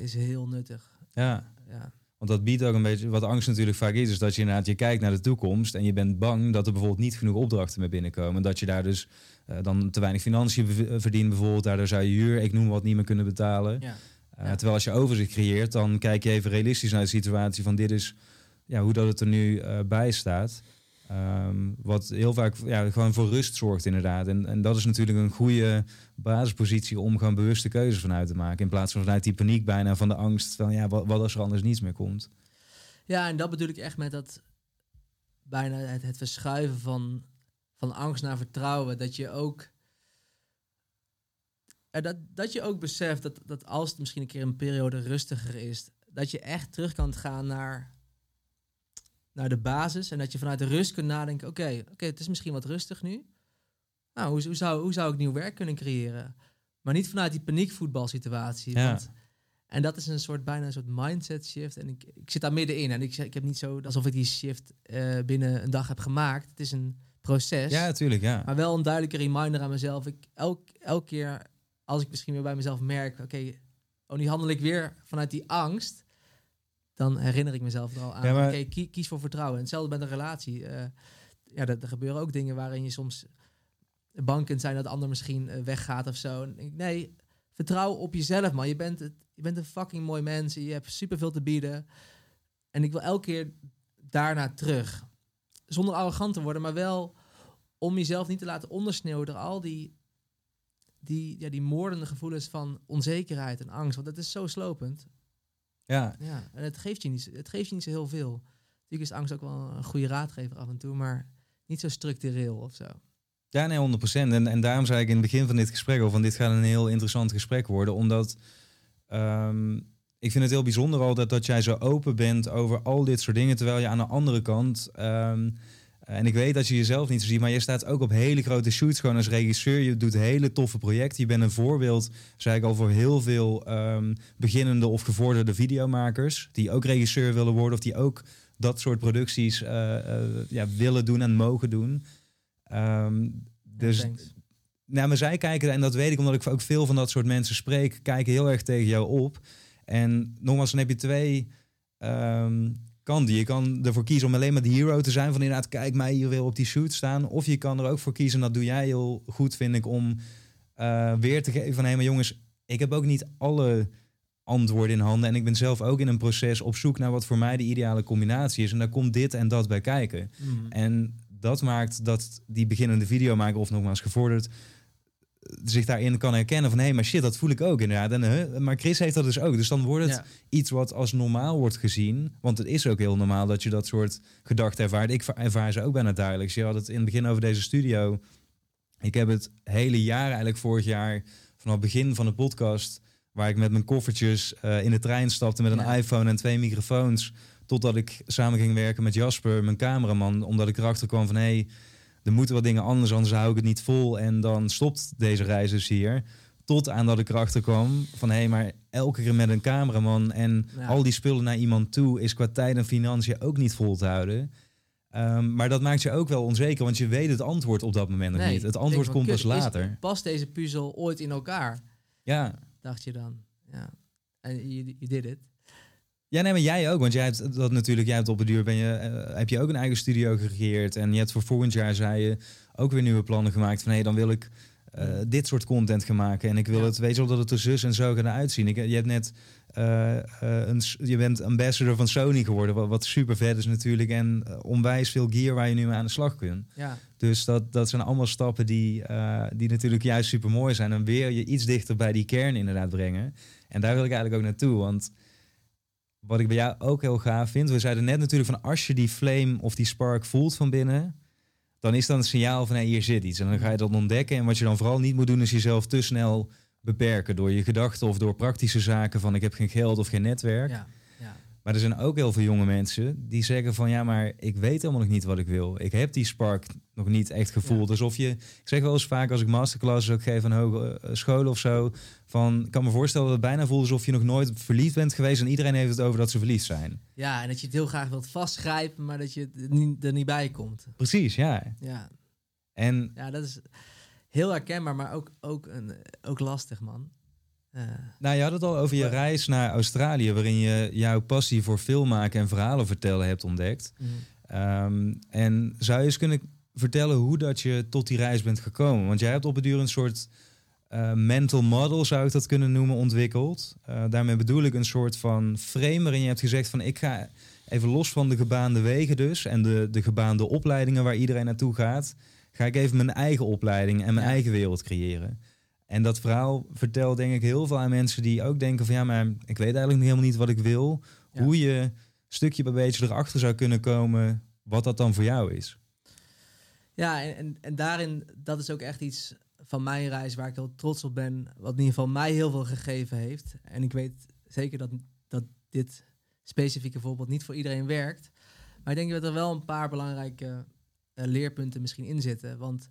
is heel nuttig. Ja, Ja, want dat biedt ook een beetje, wat angst natuurlijk vaak is, is dat je inderdaad, je kijkt naar de toekomst en je bent bang dat er bijvoorbeeld niet genoeg opdrachten meer binnenkomen. Dat je daar dus eh, dan te weinig financiën eh, verdient bijvoorbeeld, daardoor zou je huur, ik noem wat, niet meer kunnen betalen. ja. Uh, Ja. Terwijl als je overzicht creëert, dan kijk je even realistisch naar de situatie van dit is ja, hoe dat het er nu eh, bij staat. Ehm, wat heel vaak ja, gewoon voor rust zorgt inderdaad. En, en dat is natuurlijk een goede basispositie om gewoon bewuste keuzes vanuit te maken. In plaats van vanuit die paniek bijna van de angst van ja, wat, als er anders niets meer komt. ja, en dat bedoel ik echt met dat bijna het, het verschuiven van, van angst naar vertrouwen. Dat je ook. eh, dat, dat je ook beseft dat, dat als het misschien een keer een periode rustiger is, dat je echt terug kan gaan naar, naar de basis. En dat je vanuit de rust kunt nadenken: oké, oké, het is misschien wat rustig nu. Nou, hoe, hoe, zou, hoe zou ik nieuw werk kunnen creëren? Maar niet vanuit die paniekvoetbalsituatie. Ja. Want, en dat is een soort bijna een soort mindset shift. En ik, ik zit daar middenin. En ik, ik heb niet zo alsof ik die shift eh, binnen een dag heb gemaakt. Het is een proces. Ja, natuurlijk, ja. Maar wel een duidelijke reminder aan mezelf. Ik, elk, elke keer als ik misschien weer bij mezelf merk... oké, oh, nu handel ik weer vanuit die angst... dan herinner ik mezelf er al aan. Ja, kie- kies voor vertrouwen. En hetzelfde met een relatie. Eh, ja, er, er gebeuren ook dingen waarin je soms bang kunt zijn... dat de ander misschien eh, weggaat of zo. Nee, vertrouw op jezelf, man. Je bent, het, je bent een fucking mooi mens. Je hebt superveel te bieden. En ik wil elke keer daarna terug. Zonder arrogant te worden, maar wel om jezelf niet te laten ondersneeuwen door al die, die, ja, die moordende gevoelens van onzekerheid en angst. Want dat is zo slopend. Ja, Ja, en het geeft je niet, het geeft je niet zo heel veel. Natuurlijk is angst ook wel een goede raadgever af en toe, maar niet zo structureel of zo. Ja, nee, 100%. En, en daarom zei ik in het begin van dit gesprek al van dit gaat een heel interessant gesprek worden. Omdat ehm, ik vind het heel bijzonder altijd dat jij zo open bent over al dit soort dingen. Terwijl je aan de andere kant, ehm, en ik weet dat je jezelf niet zo ziet, maar je staat ook op hele grote shoots gewoon als regisseur. Je doet hele toffe projecten. Je bent een voorbeeld, zei ik al, voor heel veel ehm, beginnende of gevorderde videomakers. Die ook regisseur willen worden of die ook dat soort producties eh, eh, ja, willen doen en mogen doen. Ehm, dus nou, maar zij kijken, en dat weet ik omdat ik ook veel van dat soort mensen spreek, kijken heel erg tegen jou op. En nogmaals, dan heb je twee ehm, kanten. Je kan ervoor kiezen om alleen maar de hero te zijn, van inderdaad, kijk mij hier weer op die shoot staan. Of je kan er ook voor kiezen, en dat doe jij heel goed, vind ik, om eh, weer te geven van, hé, maar jongens, ik heb ook niet alle antwoorden in handen. En ik ben zelf ook in een proces op zoek naar wat voor mij de ideale combinatie is. En daar komt dit en dat bij kijken. Mm. En dat maakt dat die beginnende videomaker, of nogmaals gevorderd, zich daarin kan herkennen van hé, hey, maar shit, dat voel ik ook inderdaad. En, huh, maar Chris heeft dat dus ook. Dus dan wordt het Ja. iets wat als normaal wordt gezien. Want het is ook heel normaal dat je dat soort gedachten ervaart. Ik ervaar ze ook bijna duidelijk. Je had het in het begin over deze studio. Ik heb het hele jaar, eigenlijk vorig jaar, vanaf het begin van de podcast, waar ik met mijn koffertjes eh, in de trein stapte met een Ja. iPhone en twee microfoons. Totdat ik samen ging werken met Jasper, mijn cameraman. Omdat ik erachter kwam van hé, hey, er moeten wat dingen anders, anders hou ik het niet vol. En dan stopt deze reis dus hier. Tot aan dat ik erachter kwam van hé, hey, maar elke keer met een cameraman en Ja. al die spullen naar iemand toe is qua tijd en financiën ook niet vol te houden. Ehm, maar dat maakt je ook wel onzeker, want je weet het antwoord op dat moment nog Nee, niet. Het antwoord komt pas later. Past deze puzzel ooit in elkaar? Ja, Dacht je dan. Ja. En je, je did it. Ja, nee, maar jij ook. Want jij hebt dat natuurlijk, jij hebt op de duur ben je, eh, heb je ook een eigen studio geregeerd. En je hebt voor volgend jaar, zei je, ook weer nieuwe plannen gemaakt. Van hé, dan wil ik eh, dit soort content gaan maken. En ik wil Ja. het, weet je wel, dat het er zus en zo gaat uitzien. Ik, je hebt net, eh, een, je bent ambassador van Sony geworden. Wat, wat super vet is natuurlijk. En onwijs veel gear waar je nu mee aan de slag kunt. Ja, Dus dat, dat zijn allemaal stappen die, die natuurlijk juist super mooi zijn. En weer je iets dichter bij die kern inderdaad brengen. En daar wil ik eigenlijk ook naartoe. Want wat ik bij jou ook heel gaaf vind. We zeiden net natuurlijk van als je die flame of die spark voelt van binnen. Dan is dat een signaal van hey, hier zit iets. En dan ga je dat ontdekken. En wat je dan vooral niet moet doen is jezelf te snel beperken. Door je gedachten of door praktische zaken van ik heb geen geld of geen netwerk. ja. Maar er zijn ook heel veel jonge mensen die zeggen van ja, maar ik weet helemaal nog niet wat ik wil. Ik heb die spark nog niet echt gevoeld. Alsof je, ik zeg wel eens vaak als ik masterclasses ook geef aan hoge eh, scholen of zo, van ik kan me voorstellen dat het bijna voelt alsof je nog nooit verliefd bent geweest en iedereen heeft het over dat ze verliefd zijn. ja, en dat je het heel graag wilt vastgrijpen, maar dat je er niet, er niet bij komt. Precies, ja. Ja, En ja dat is heel herkenbaar, maar ook, ook, een, ook lastig, man. Eh, nou, je had het al over je reis naar Australië, waarin je jouw passie voor filmmaken en verhalen vertellen hebt ontdekt. mm. Ehm, en zou je eens kunnen vertellen hoe dat je tot die reis bent gekomen? Want jij hebt op het duur een soort eh, mental model, zou ik dat kunnen noemen, ontwikkeld. Eh, daarmee bedoel ik een soort van frame waarin je hebt gezegd van ik ga even los van de gebaande wegen dus en de, de gebaande opleidingen waar iedereen naartoe gaat, ga ik even mijn eigen opleiding en mijn Ja. eigen wereld creëren. En dat verhaal vertelt denk ik heel veel aan mensen die ook denken van ja, maar ik weet eigenlijk helemaal niet wat ik wil. Ja. Hoe je stukje bij beetje erachter zou kunnen komen wat dat dan voor jou is. Ja, en, en, en daarin, dat is ook echt iets van mijn reis waar ik heel trots op ben. Wat in ieder geval mij heel veel gegeven heeft. En ik weet zeker dat, dat dit specifieke voorbeeld niet voor iedereen werkt. Maar ik denk dat er wel een paar belangrijke eh, leerpunten misschien in zitten. Want,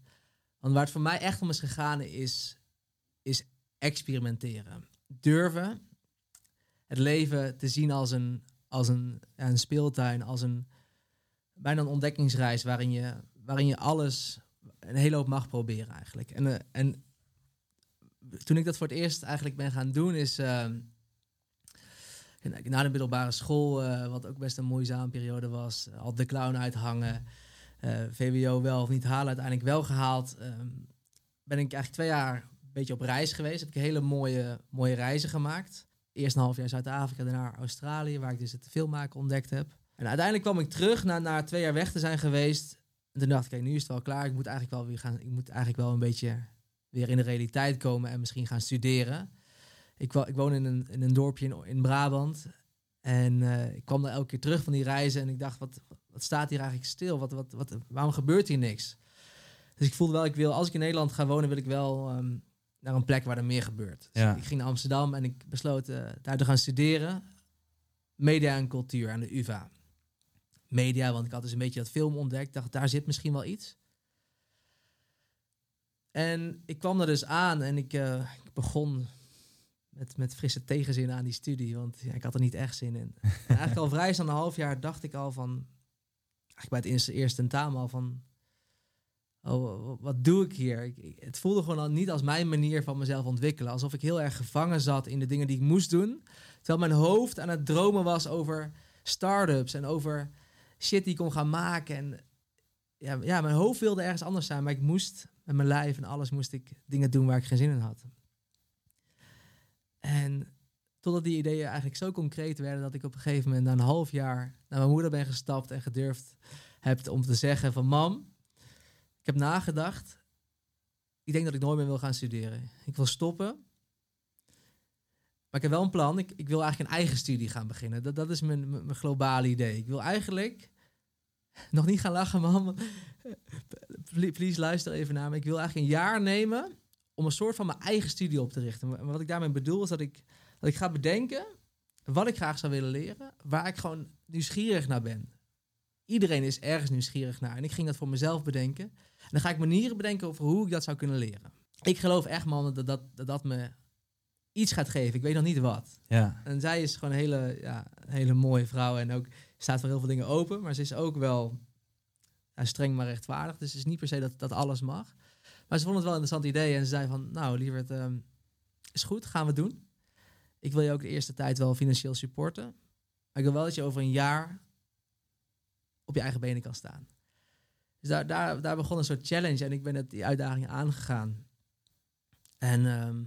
want waar het voor mij echt om is gegaan is, is experimenteren. Durven het leven te zien als een, als een, een speeltuin, als een bijna een ontdekkingsreis waarin je, waarin je alles, een hele hoop mag proberen eigenlijk. En, eh, en toen ik dat voor het eerst eigenlijk ben gaan doen, is eh, na de middelbare school, eh, wat ook best een moeizame periode was, eh, al de clown uithangen, VWO wel of niet halen, uiteindelijk wel gehaald. ehm, ben ik eigenlijk twee jaar beetje op reis geweest. Heb ik hele mooie, mooie reizen gemaakt. Eerst een half jaar Zuid-Afrika, daarna Australië, waar ik dus het filmmaken ontdekt heb. En uiteindelijk kwam ik terug na, na twee jaar weg te zijn geweest. En toen dacht ik, kijk, nu is het wel klaar. Ik moet eigenlijk wel weer gaan. Ik moet eigenlijk wel een beetje weer in de realiteit komen en misschien gaan studeren. Ik, ik woon in een, in een dorpje in, in Brabant. En eh, ik kwam daar elke keer terug van die reizen. En ik dacht, wat, wat staat hier eigenlijk stil? Wat, wat, wat, waarom gebeurt hier niks? Dus ik voelde wel, ik wil, als ik in Nederland ga wonen, wil ik wel ehm, naar een plek waar er meer gebeurt. Dus Ja. ik ging naar Amsterdam en ik besloot eh, daar te gaan studeren. Media en cultuur aan de UvA. Media, want ik had dus een beetje dat film ontdekt. dacht, daar zit misschien wel iets. En ik kwam er dus aan en ik, eh, ik begon met, met frisse tegenzin aan die studie. Want ja, ik had er niet echt zin in. <laughs> En eigenlijk al vrij snel een half jaar dacht ik al van... Eigenlijk bij het eerste, eerste tentamen al van... Oh, wa- wat doe ik hier? Het voelde gewoon al niet als mijn manier van mezelf ontwikkelen. Alsof ik heel erg gevangen zat in de dingen die ik moest doen. Terwijl mijn hoofd aan het dromen was over start-ups en over shit die ik kon gaan maken. En ja, ja, mijn hoofd wilde ergens anders zijn, maar ik moest met mijn lijf en alles moest ik dingen doen waar ik geen zin in had. En totdat die ideeën eigenlijk zo concreet werden dat ik op een gegeven moment na een half jaar naar mijn moeder ben gestapt en gedurfd heb om te zeggen van mam, ik heb nagedacht. Ik denk dat ik nooit meer wil gaan studeren. Ik wil stoppen. Maar ik heb wel een plan. Ik, ik wil eigenlijk een eigen studie gaan beginnen. Dat, dat is mijn, mijn globale idee. Ik wil eigenlijk... <laughs> Nog niet gaan lachen. Please, please luister even naar me. Ik wil eigenlijk een jaar nemen om een soort van mijn eigen studie op te richten. Maar wat ik daarmee bedoel is dat ik, dat ik ga bedenken wat ik graag zou willen leren. Waar ik gewoon nieuwsgierig naar ben. Iedereen is ergens nieuwsgierig naar. En ik ging dat voor mezelf bedenken. Dan ga ik manieren bedenken over hoe ik dat zou kunnen leren. Ik geloof echt, man, dat dat, dat, dat me iets gaat geven. Ik weet nog niet wat. Ja, En zij is gewoon een hele, ja, een hele mooie vrouw. En ook staat voor heel veel dingen open. Maar ze is ook wel ja, streng maar rechtvaardig. Dus het is niet per se dat, dat alles mag. Maar ze vond het wel een interessant idee. En ze zei van, nou lieverd, ehm, is goed, gaan we doen. Ik wil je ook de eerste tijd wel financieel supporten. Maar ik wil wel dat je over een jaar op je eigen benen kan staan. Dus daar, daar, daar begon een soort challenge en ik ben het, die uitdaging aangegaan. En, ehm,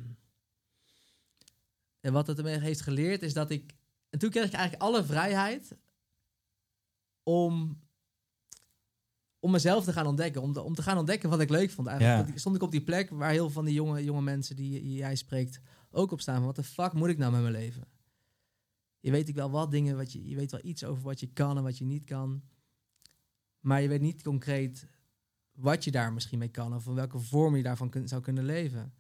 en wat het ermee heeft geleerd is dat ik... En toen kreeg ik eigenlijk alle vrijheid om, om mezelf te gaan ontdekken. Om, om te gaan ontdekken wat ik leuk vond eigenlijk. Ja. Stond ik op die plek waar heel veel van die jonge, jonge mensen die jij spreekt ook op staan. Wat de fuck moet ik nou met mijn leven? Je weet ik wel wat dingen, wat je, je weet wel iets over wat je kan en wat je niet kan. Maar je weet niet concreet wat je daar misschien mee kan of in welke vorm je daarvan zou kunnen leven.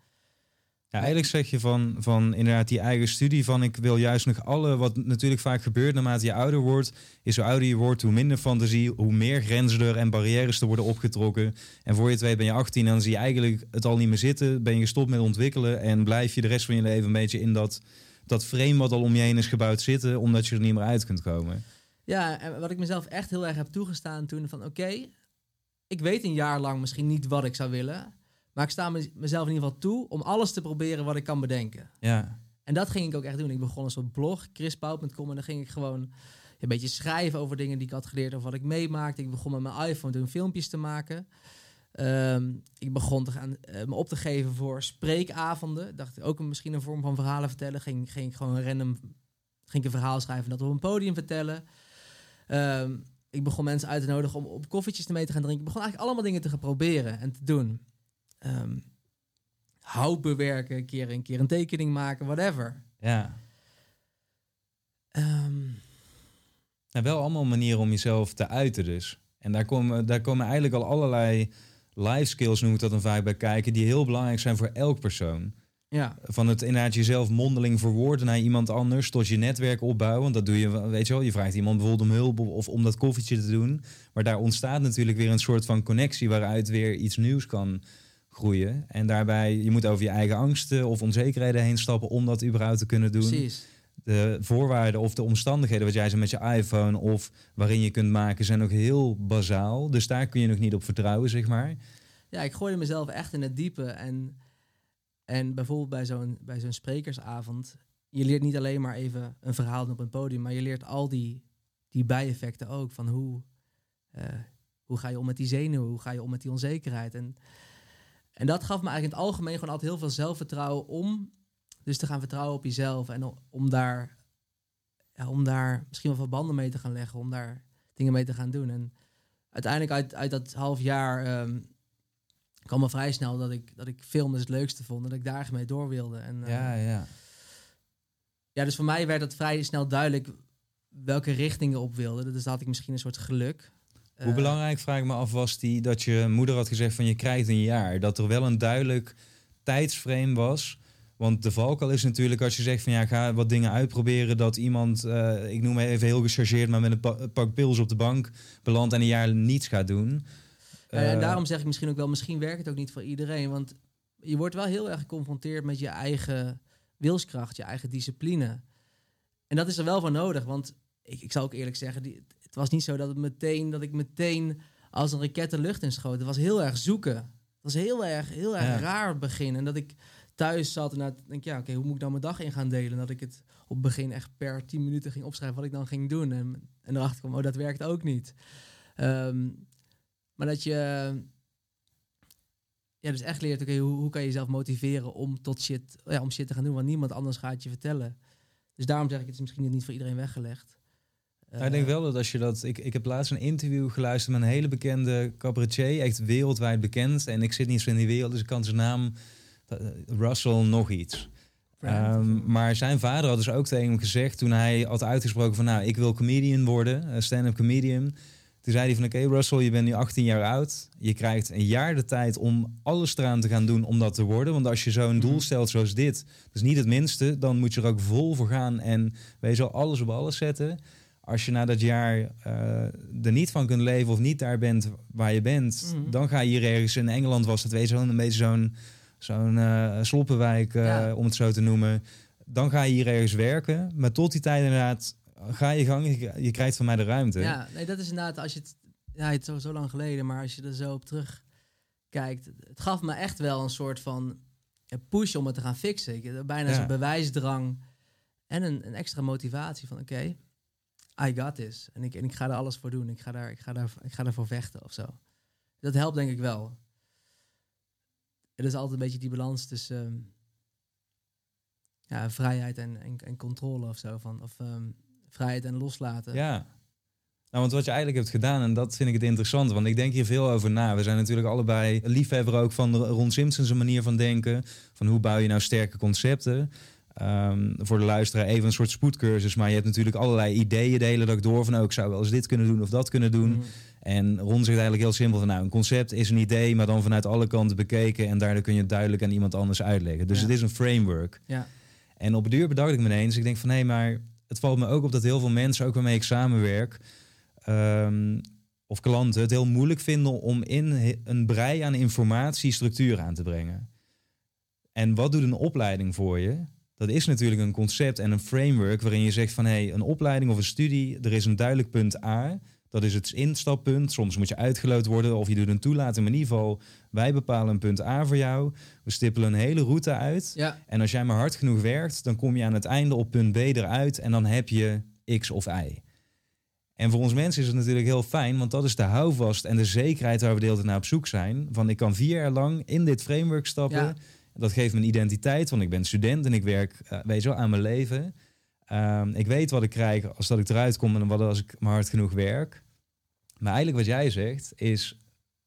Ja, eigenlijk zeg je van, van inderdaad die eigen studie van ik wil juist nog alle, wat natuurlijk vaak gebeurt naarmate je ouder wordt, is hoe ouder je wordt, hoe minder fantasie, hoe meer grenzen er en barrières te worden opgetrokken. En voor je het weet ben je 18 en dan zie je eigenlijk het al niet meer zitten, ben je gestopt met ontwikkelen en blijf je de rest van je leven een beetje in dat, dat frame wat al om je heen is gebouwd zitten, omdat je er niet meer uit kunt komen. Ja, en wat ik mezelf echt heel erg heb toegestaan toen van oké, ik weet een jaar lang misschien niet wat ik zou willen. Maar ik sta mezelf in ieder geval toe om alles te proberen wat ik kan bedenken. Ja. En dat ging ik ook echt doen. Ik begon een soort blog, chrispauw.com. En dan ging ik gewoon een beetje schrijven over dingen die ik had geleerd of wat ik meemaakte. Ik begon met mijn iPhone toen filmpjes te maken. Ehm, ik begon te gaan, uh, me op te geven voor spreekavonden. Dacht ook een, misschien een vorm van verhalen vertellen. Ging, ging ik gewoon random ging ik een verhaal schrijven en dat op een podium vertellen. Ehm, ik begon mensen uit te nodigen om op koffietjes mee te gaan drinken. Ik begon eigenlijk allemaal dingen te gaan proberen en te doen um, hout bewerken, een keer een keer een tekening maken, whatever. Ja. Um, wel allemaal manieren om jezelf te uiten dus. En daar komen, daar komen eigenlijk al allerlei life skills, noem ik dat dan vaak bij kijken, die heel belangrijk zijn voor elk persoon. Ja. Van het inderdaad jezelf mondeling verwoorden naar iemand anders, tot je netwerk opbouwen. Want dat doe je, weet je wel, je vraagt iemand bijvoorbeeld om hulp of om dat koffietje te doen. Maar daar ontstaat natuurlijk weer een soort van connectie waaruit weer iets nieuws kan groeien. En daarbij, je moet over je eigen angsten of onzekerheden heen stappen om dat überhaupt te kunnen doen. Precies. De voorwaarden of de omstandigheden, wat jij zei met je iPhone of waarin je kunt maken, zijn ook heel bazaal. Dus daar kun je nog niet op vertrouwen, zeg maar. Ja, ik gooide mezelf echt in het diepe. En, en bijvoorbeeld bij zo'n, bij zo'n sprekersavond, je leert niet alleen maar even een verhaal op een podium, maar je leert al die, die bijeffecten ook. Van hoe, uh, hoe ga je om met die zenuwen, hoe ga je om met die onzekerheid. En en dat gaf me eigenlijk in het algemeen gewoon altijd heel veel zelfvertrouwen om dus te gaan vertrouwen op jezelf en om daar, om daar misschien wel verbanden mee te gaan leggen, om daar dingen mee te gaan doen. En uiteindelijk uit, uit dat half jaar um, kwam me vrij snel dat ik, dat ik filmen het leukste vond, dat ik daar mee door wilde. En, uh, ja, ja. Ja, dus voor mij werd het vrij snel duidelijk welke richtingen op wilde. Dus had ik misschien een soort geluk. Hoe eh, belangrijk, vraag ik me af, was die dat je moeder had gezegd van je krijgt een jaar. Dat er wel een duidelijk tijdsframe was. Want de valkuil is natuurlijk als je zegt van ja, ga wat dingen uitproberen. Dat iemand, uh, ik noem even heel gechargeerd, maar met een pa pak pils op de bank belandt en een jaar niets gaat doen. Uh, en daarom zeg ik misschien ook wel, misschien werkt het ook niet voor iedereen. Want je wordt wel heel erg geconfronteerd met je eigen wilskracht, je eigen discipline. En dat is er wel voor nodig, want ik, ik zal ook eerlijk zeggen, die, het was niet zo dat, het meteen, dat ik meteen als een raket de lucht inschoot. Het was heel erg zoeken. Het was heel erg, heel erg raar begin. En dat ik thuis zat en dan denk ja, oké, hoe moet ik dan mijn dag in gaan delen? Dat ik het op het begin echt per 10 minuten ging opschrijven wat ik dan ging doen. En, en erachter kwam, oh, dat werkt ook niet. Ehm, maar dat je ja, dus echt leert, oké, hoe, hoe kan je jezelf motiveren om tot shit, ja, om shit te gaan doen, want niemand anders gaat je vertellen. Dus daarom zeg ik, het is misschien niet voor iedereen weggelegd. Ik denk wel dat als je dat. Ik, ik heb laatst een interview geluisterd met een hele bekende cabaretier, echt wereldwijd bekend. En ik zit niet zo in die wereld, dus ik kan zijn naam. Uh, Russell nog iets. Um, maar zijn vader had dus ook tegen hem gezegd toen hij had uitgesproken van nou, ik wil comedian worden, stand-up comedian. Toen zei hij van oké okay, Russell, je bent nu 18 jaar oud. Je krijgt een jaar de tijd om alles eraan te gaan doen om dat te worden. Want als je zo'n doel mhm. stelt zoals dit, dus niet het minste, dan moet je er ook vol voor gaan en wees al alles op alles zetten als je na dat jaar uh, er niet van kunt leven of niet daar bent waar je bent, mhm. dan ga je hier ergens in Engeland was het weet je een beetje zo'n zo'n uh, sloppenwijk uh, om het zo te noemen. Dan ga je hier ergens werken, maar tot die tijd inderdaad ga je gang, je, je krijgt van mij de ruimte. Ja, nee, dat is inderdaad als je het ja, het is zo, zo lang geleden, maar als je er zo op terug kijkt, het gaf me echt wel een soort van push om het te gaan fixen. Ik, bijna ja. zo'n bewijsdrang en een, een extra motivatie van oké, I got this. En ik, en ik ga er alles voor doen. Ik ga, daar, ik, ga daar, ik ga daarvoor vechten of zo. Dat helpt denk ik wel. Het is altijd een beetje die balans tussen ehm, ja, vrijheid en, en, en controle of zo. Van, of ehm, vrijheid en loslaten. Ja. Nou, want wat je eigenlijk hebt gedaan, en dat vind ik het interessant, want ik denk hier veel over na. We zijn natuurlijk allebei liefhebber ook van de Ron Simpsons manier van denken. Van hoe bouw je nou sterke concepten. Ehm, voor de luisteraar even een soort spoedcursus. Maar je hebt natuurlijk allerlei ideeën de hele dag door. Van ook oh, ik zou wel eens dit kunnen doen of dat kunnen doen. Mm. En Ron zegt eigenlijk heel simpel van nou, een concept is een idee, maar dan vanuit alle kanten bekeken. En daardoor kun je het duidelijk aan iemand anders uitleggen. Dus Ja. het is een framework. Ja. En op het duur bedacht ik me ineens. Ik denk van hé, maar het valt me ook op dat heel veel mensen, ook waarmee ik samenwerk, ehm, of klanten, het heel moeilijk vinden om in een brei aan informatie structuur aan te brengen. En wat doet een opleiding voor je? Dat is natuurlijk een concept en een framework waarin je zegt van hé, hey, een opleiding of een studie, er is een duidelijk punt A. Dat is het instappunt. Soms moet je uitgeloot worden of je doet een toelating. Maar in ieder geval, wij bepalen een punt A voor jou. We stippelen een hele route uit. Ja. En als jij maar hard genoeg werkt, dan kom je aan het einde op punt B eruit en dan heb je X of Y. En voor ons mensen is het natuurlijk heel fijn, want dat is de houvast en de zekerheid waar we de hele tijd naar op zoek zijn. Van ik kan vier jaar lang in dit framework stappen. Ja. Dat geeft me een identiteit, want ik ben student en ik werk, eh, weet je wel, aan mijn leven. Ehm, ik weet wat ik krijg als dat ik eruit kom en wat als ik maar hard genoeg werk. Maar eigenlijk wat jij zegt is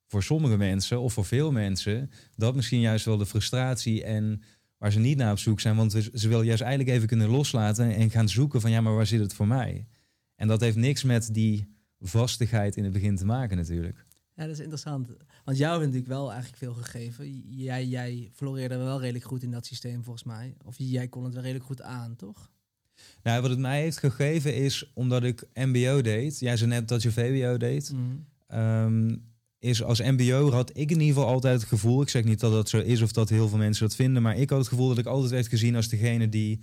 voor sommige mensen of voor veel mensen dat misschien juist wel de frustratie en waar ze niet naar op zoek zijn. Want ze, willen juist eigenlijk even kunnen loslaten en gaan zoeken van ja, maar waar zit het voor mij? En dat heeft niks met die vastigheid in het begin te maken natuurlijk. Ja, dat is interessant. Want jou heeft natuurlijk wel eigenlijk veel gegeven. Jij, jij floreerde wel redelijk goed in dat systeem volgens mij. Of jij kon het wel redelijk goed aan, toch? Nou, wat het mij heeft gegeven is omdat ik MBO deed. Jij zei net dat je VWO deed. Ehm, is als MBO had ik in ieder geval altijd het gevoel. Ik zeg niet dat dat zo is of dat heel veel mensen dat vinden. Maar ik had het gevoel dat ik altijd werd gezien als degene die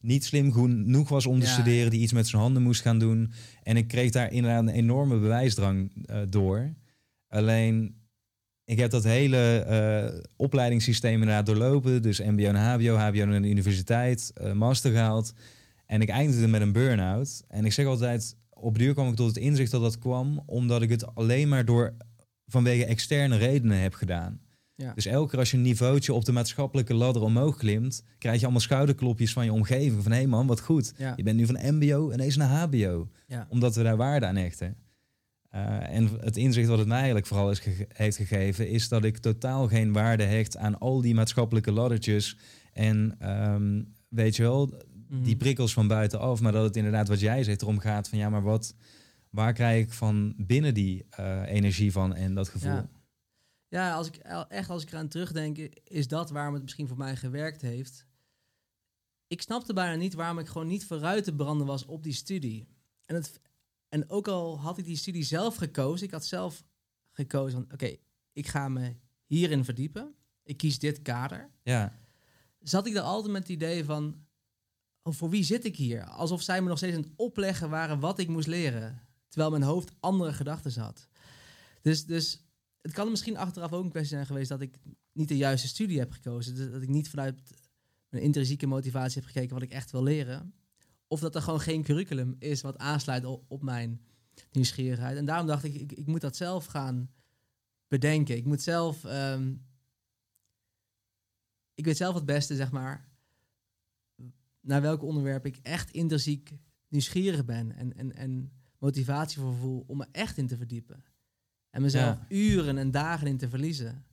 niet slim genoeg was om te Ja, studeren. Die iets met zijn handen moest gaan doen. En ik kreeg daar inderdaad een enorme bewijsdrang eh, door. Alleen, ik heb dat hele eh, opleidingssysteem inderdaad doorlopen. Dus MBO en HBO, HBO naar de universiteit, eh, master gehaald. En ik eindigde met een burn-out. En ik zeg altijd, op duur kwam ik tot het inzicht dat dat kwam omdat ik het alleen maar door vanwege externe redenen heb gedaan. Ja. Dus elke keer als je een niveautje op de maatschappelijke ladder omhoog klimt, krijg je allemaal schouderklopjes van je omgeving. Van hé hey man, wat goed. Ja. Je bent nu van MBO en eens naar HBO. Ja. Omdat we daar waarde aan hechten. Eh, en het inzicht wat het mij eigenlijk vooral is heeft gegeven, is dat ik totaal geen waarde hecht aan al die maatschappelijke laddertjes. En ehm, weet je wel, Mhm. die prikkels van buitenaf, maar dat het inderdaad wat jij zegt erom gaat van ja, maar wat, waar krijg ik van binnen die eh, energie van en dat gevoel? Ja. Ja, als ik echt als ik eraan terugdenk, is dat waarom het misschien voor mij gewerkt heeft. Ik snapte bijna niet waarom ik gewoon niet vooruit te branden was op die studie. En, het, en ook al had ik die studie zelf gekozen, ik had zelf gekozen van oké, ik ga me hierin verdiepen. Ik kies dit kader. Ja, Zat ik er altijd met het idee van, oh, voor wie zit ik hier? Alsof zij me nog steeds aan het opleggen waren wat ik moest leren. Terwijl mijn hoofd andere gedachten had. Dus, dus het kan misschien achteraf ook een kwestie zijn geweest dat ik niet de juiste studie heb gekozen. Dus dat ik niet vanuit mijn intrinsieke motivatie heb gekeken wat ik echt wil leren. Of dat er gewoon geen curriculum is wat aansluit op, mijn nieuwsgierigheid. En daarom dacht ik, ik, ik moet dat zelf gaan bedenken. Ik moet zelf... ehm, ik weet zelf het beste, zeg maar, naar welke onderwerpen ik echt intrinsiek nieuwsgierig ben en, en, en motivatie voor voel om me echt in te verdiepen. En mezelf Ja. uren en dagen in te verliezen.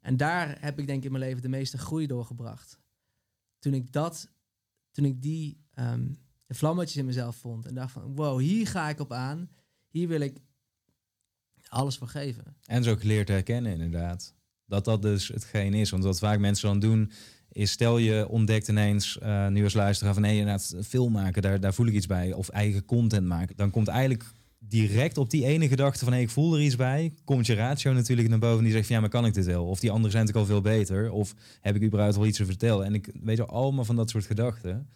En daar heb ik denk ik in mijn leven de meeste groei doorgebracht. Toen ik dat, toen ik die ehm, vlammetjes in mezelf vond en dacht van, wow, hier ga ik op aan. Hier wil ik alles voor geven. en zo geleerd herkennen inderdaad. Dat dat dus hetgeen is. Want wat vaak mensen dan doen, is stel je ontdekt ineens, eh, nu als luisteraar, van nee, inderdaad, film maken, daar, daar voel ik iets bij. Of eigen content maken. Dan komt eigenlijk direct op die ene gedachte van hey, ik voel er iets bij, komt je ratio natuurlijk naar boven die zegt van ja, maar kan ik dit wel? Of die anderen zijn natuurlijk al veel beter. Of heb ik überhaupt wel iets te vertellen? En ik weet wel allemaal van dat soort gedachten.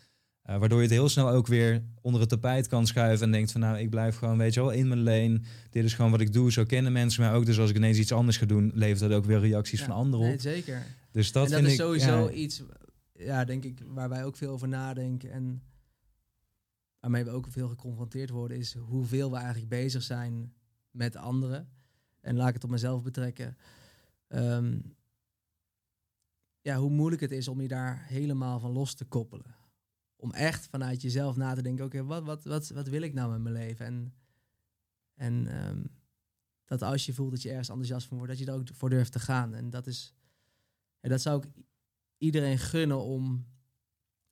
Eh, waardoor je het heel snel ook weer onder het tapijt kan schuiven en denkt van nou, ik blijf gewoon, weet je wel, in mijn lane. Dit is gewoon wat ik doe. Zo kennen mensen mij ook. Dus als ik ineens iets anders ga doen, levert dat ook weer reacties Ja, van anderen op. Nee, zeker. Dus dat en dat vind is ik, sowieso ja, iets, ja, denk ik, waar wij ook veel over nadenken. En waarmee we ook veel geconfronteerd worden, is hoeveel we eigenlijk bezig zijn met anderen. En laat ik het op mezelf betrekken. Ehm, ja, hoe moeilijk het is om je daar helemaal van los te koppelen. Om echt vanuit jezelf na te denken, oké, wat, wat, wat, wat wil ik nou met mijn leven? En, en ehm, dat als je voelt dat je ergens enthousiast van wordt, dat je er ook voor durft te gaan. En dat is, en dat zou ik iedereen gunnen om,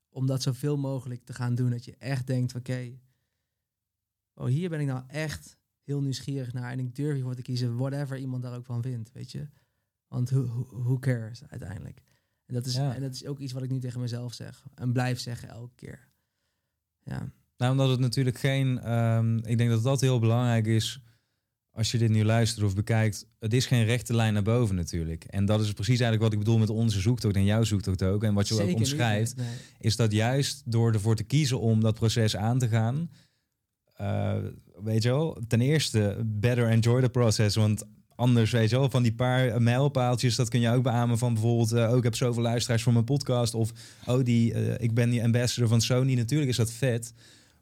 om dat zoveel mogelijk te gaan doen. Dat je echt denkt, oké, oh, hier ben ik nou echt heel nieuwsgierig naar en ik durf hiervoor te kiezen, whatever iemand daar ook van vindt, weet je. Want who, who cares uiteindelijk? En dat, is, en dat is ook iets wat ik nu tegen mezelf zeg en blijf zeggen elke keer. Ja. Nou, omdat het natuurlijk geen, ehm, ik denk dat dat heel belangrijk is als je dit nu luistert of bekijkt, het is geen rechte lijn naar boven natuurlijk. En dat is precies eigenlijk wat ik bedoel met onze zoektocht en jouw zoektocht ook. En wat je ook omschrijft, is dat juist door ervoor te kiezen om dat proces aan te gaan, uh, weet je wel, ten eerste better enjoy the process, want anders, weet je wel, van die paar mijlpaaltjes, dat kun je ook beamen van bijvoorbeeld, uh, oh, ik heb zoveel luisteraars voor mijn podcast, of oh, die, uh, ik ben die ambassador van Sony, natuurlijk is dat vet,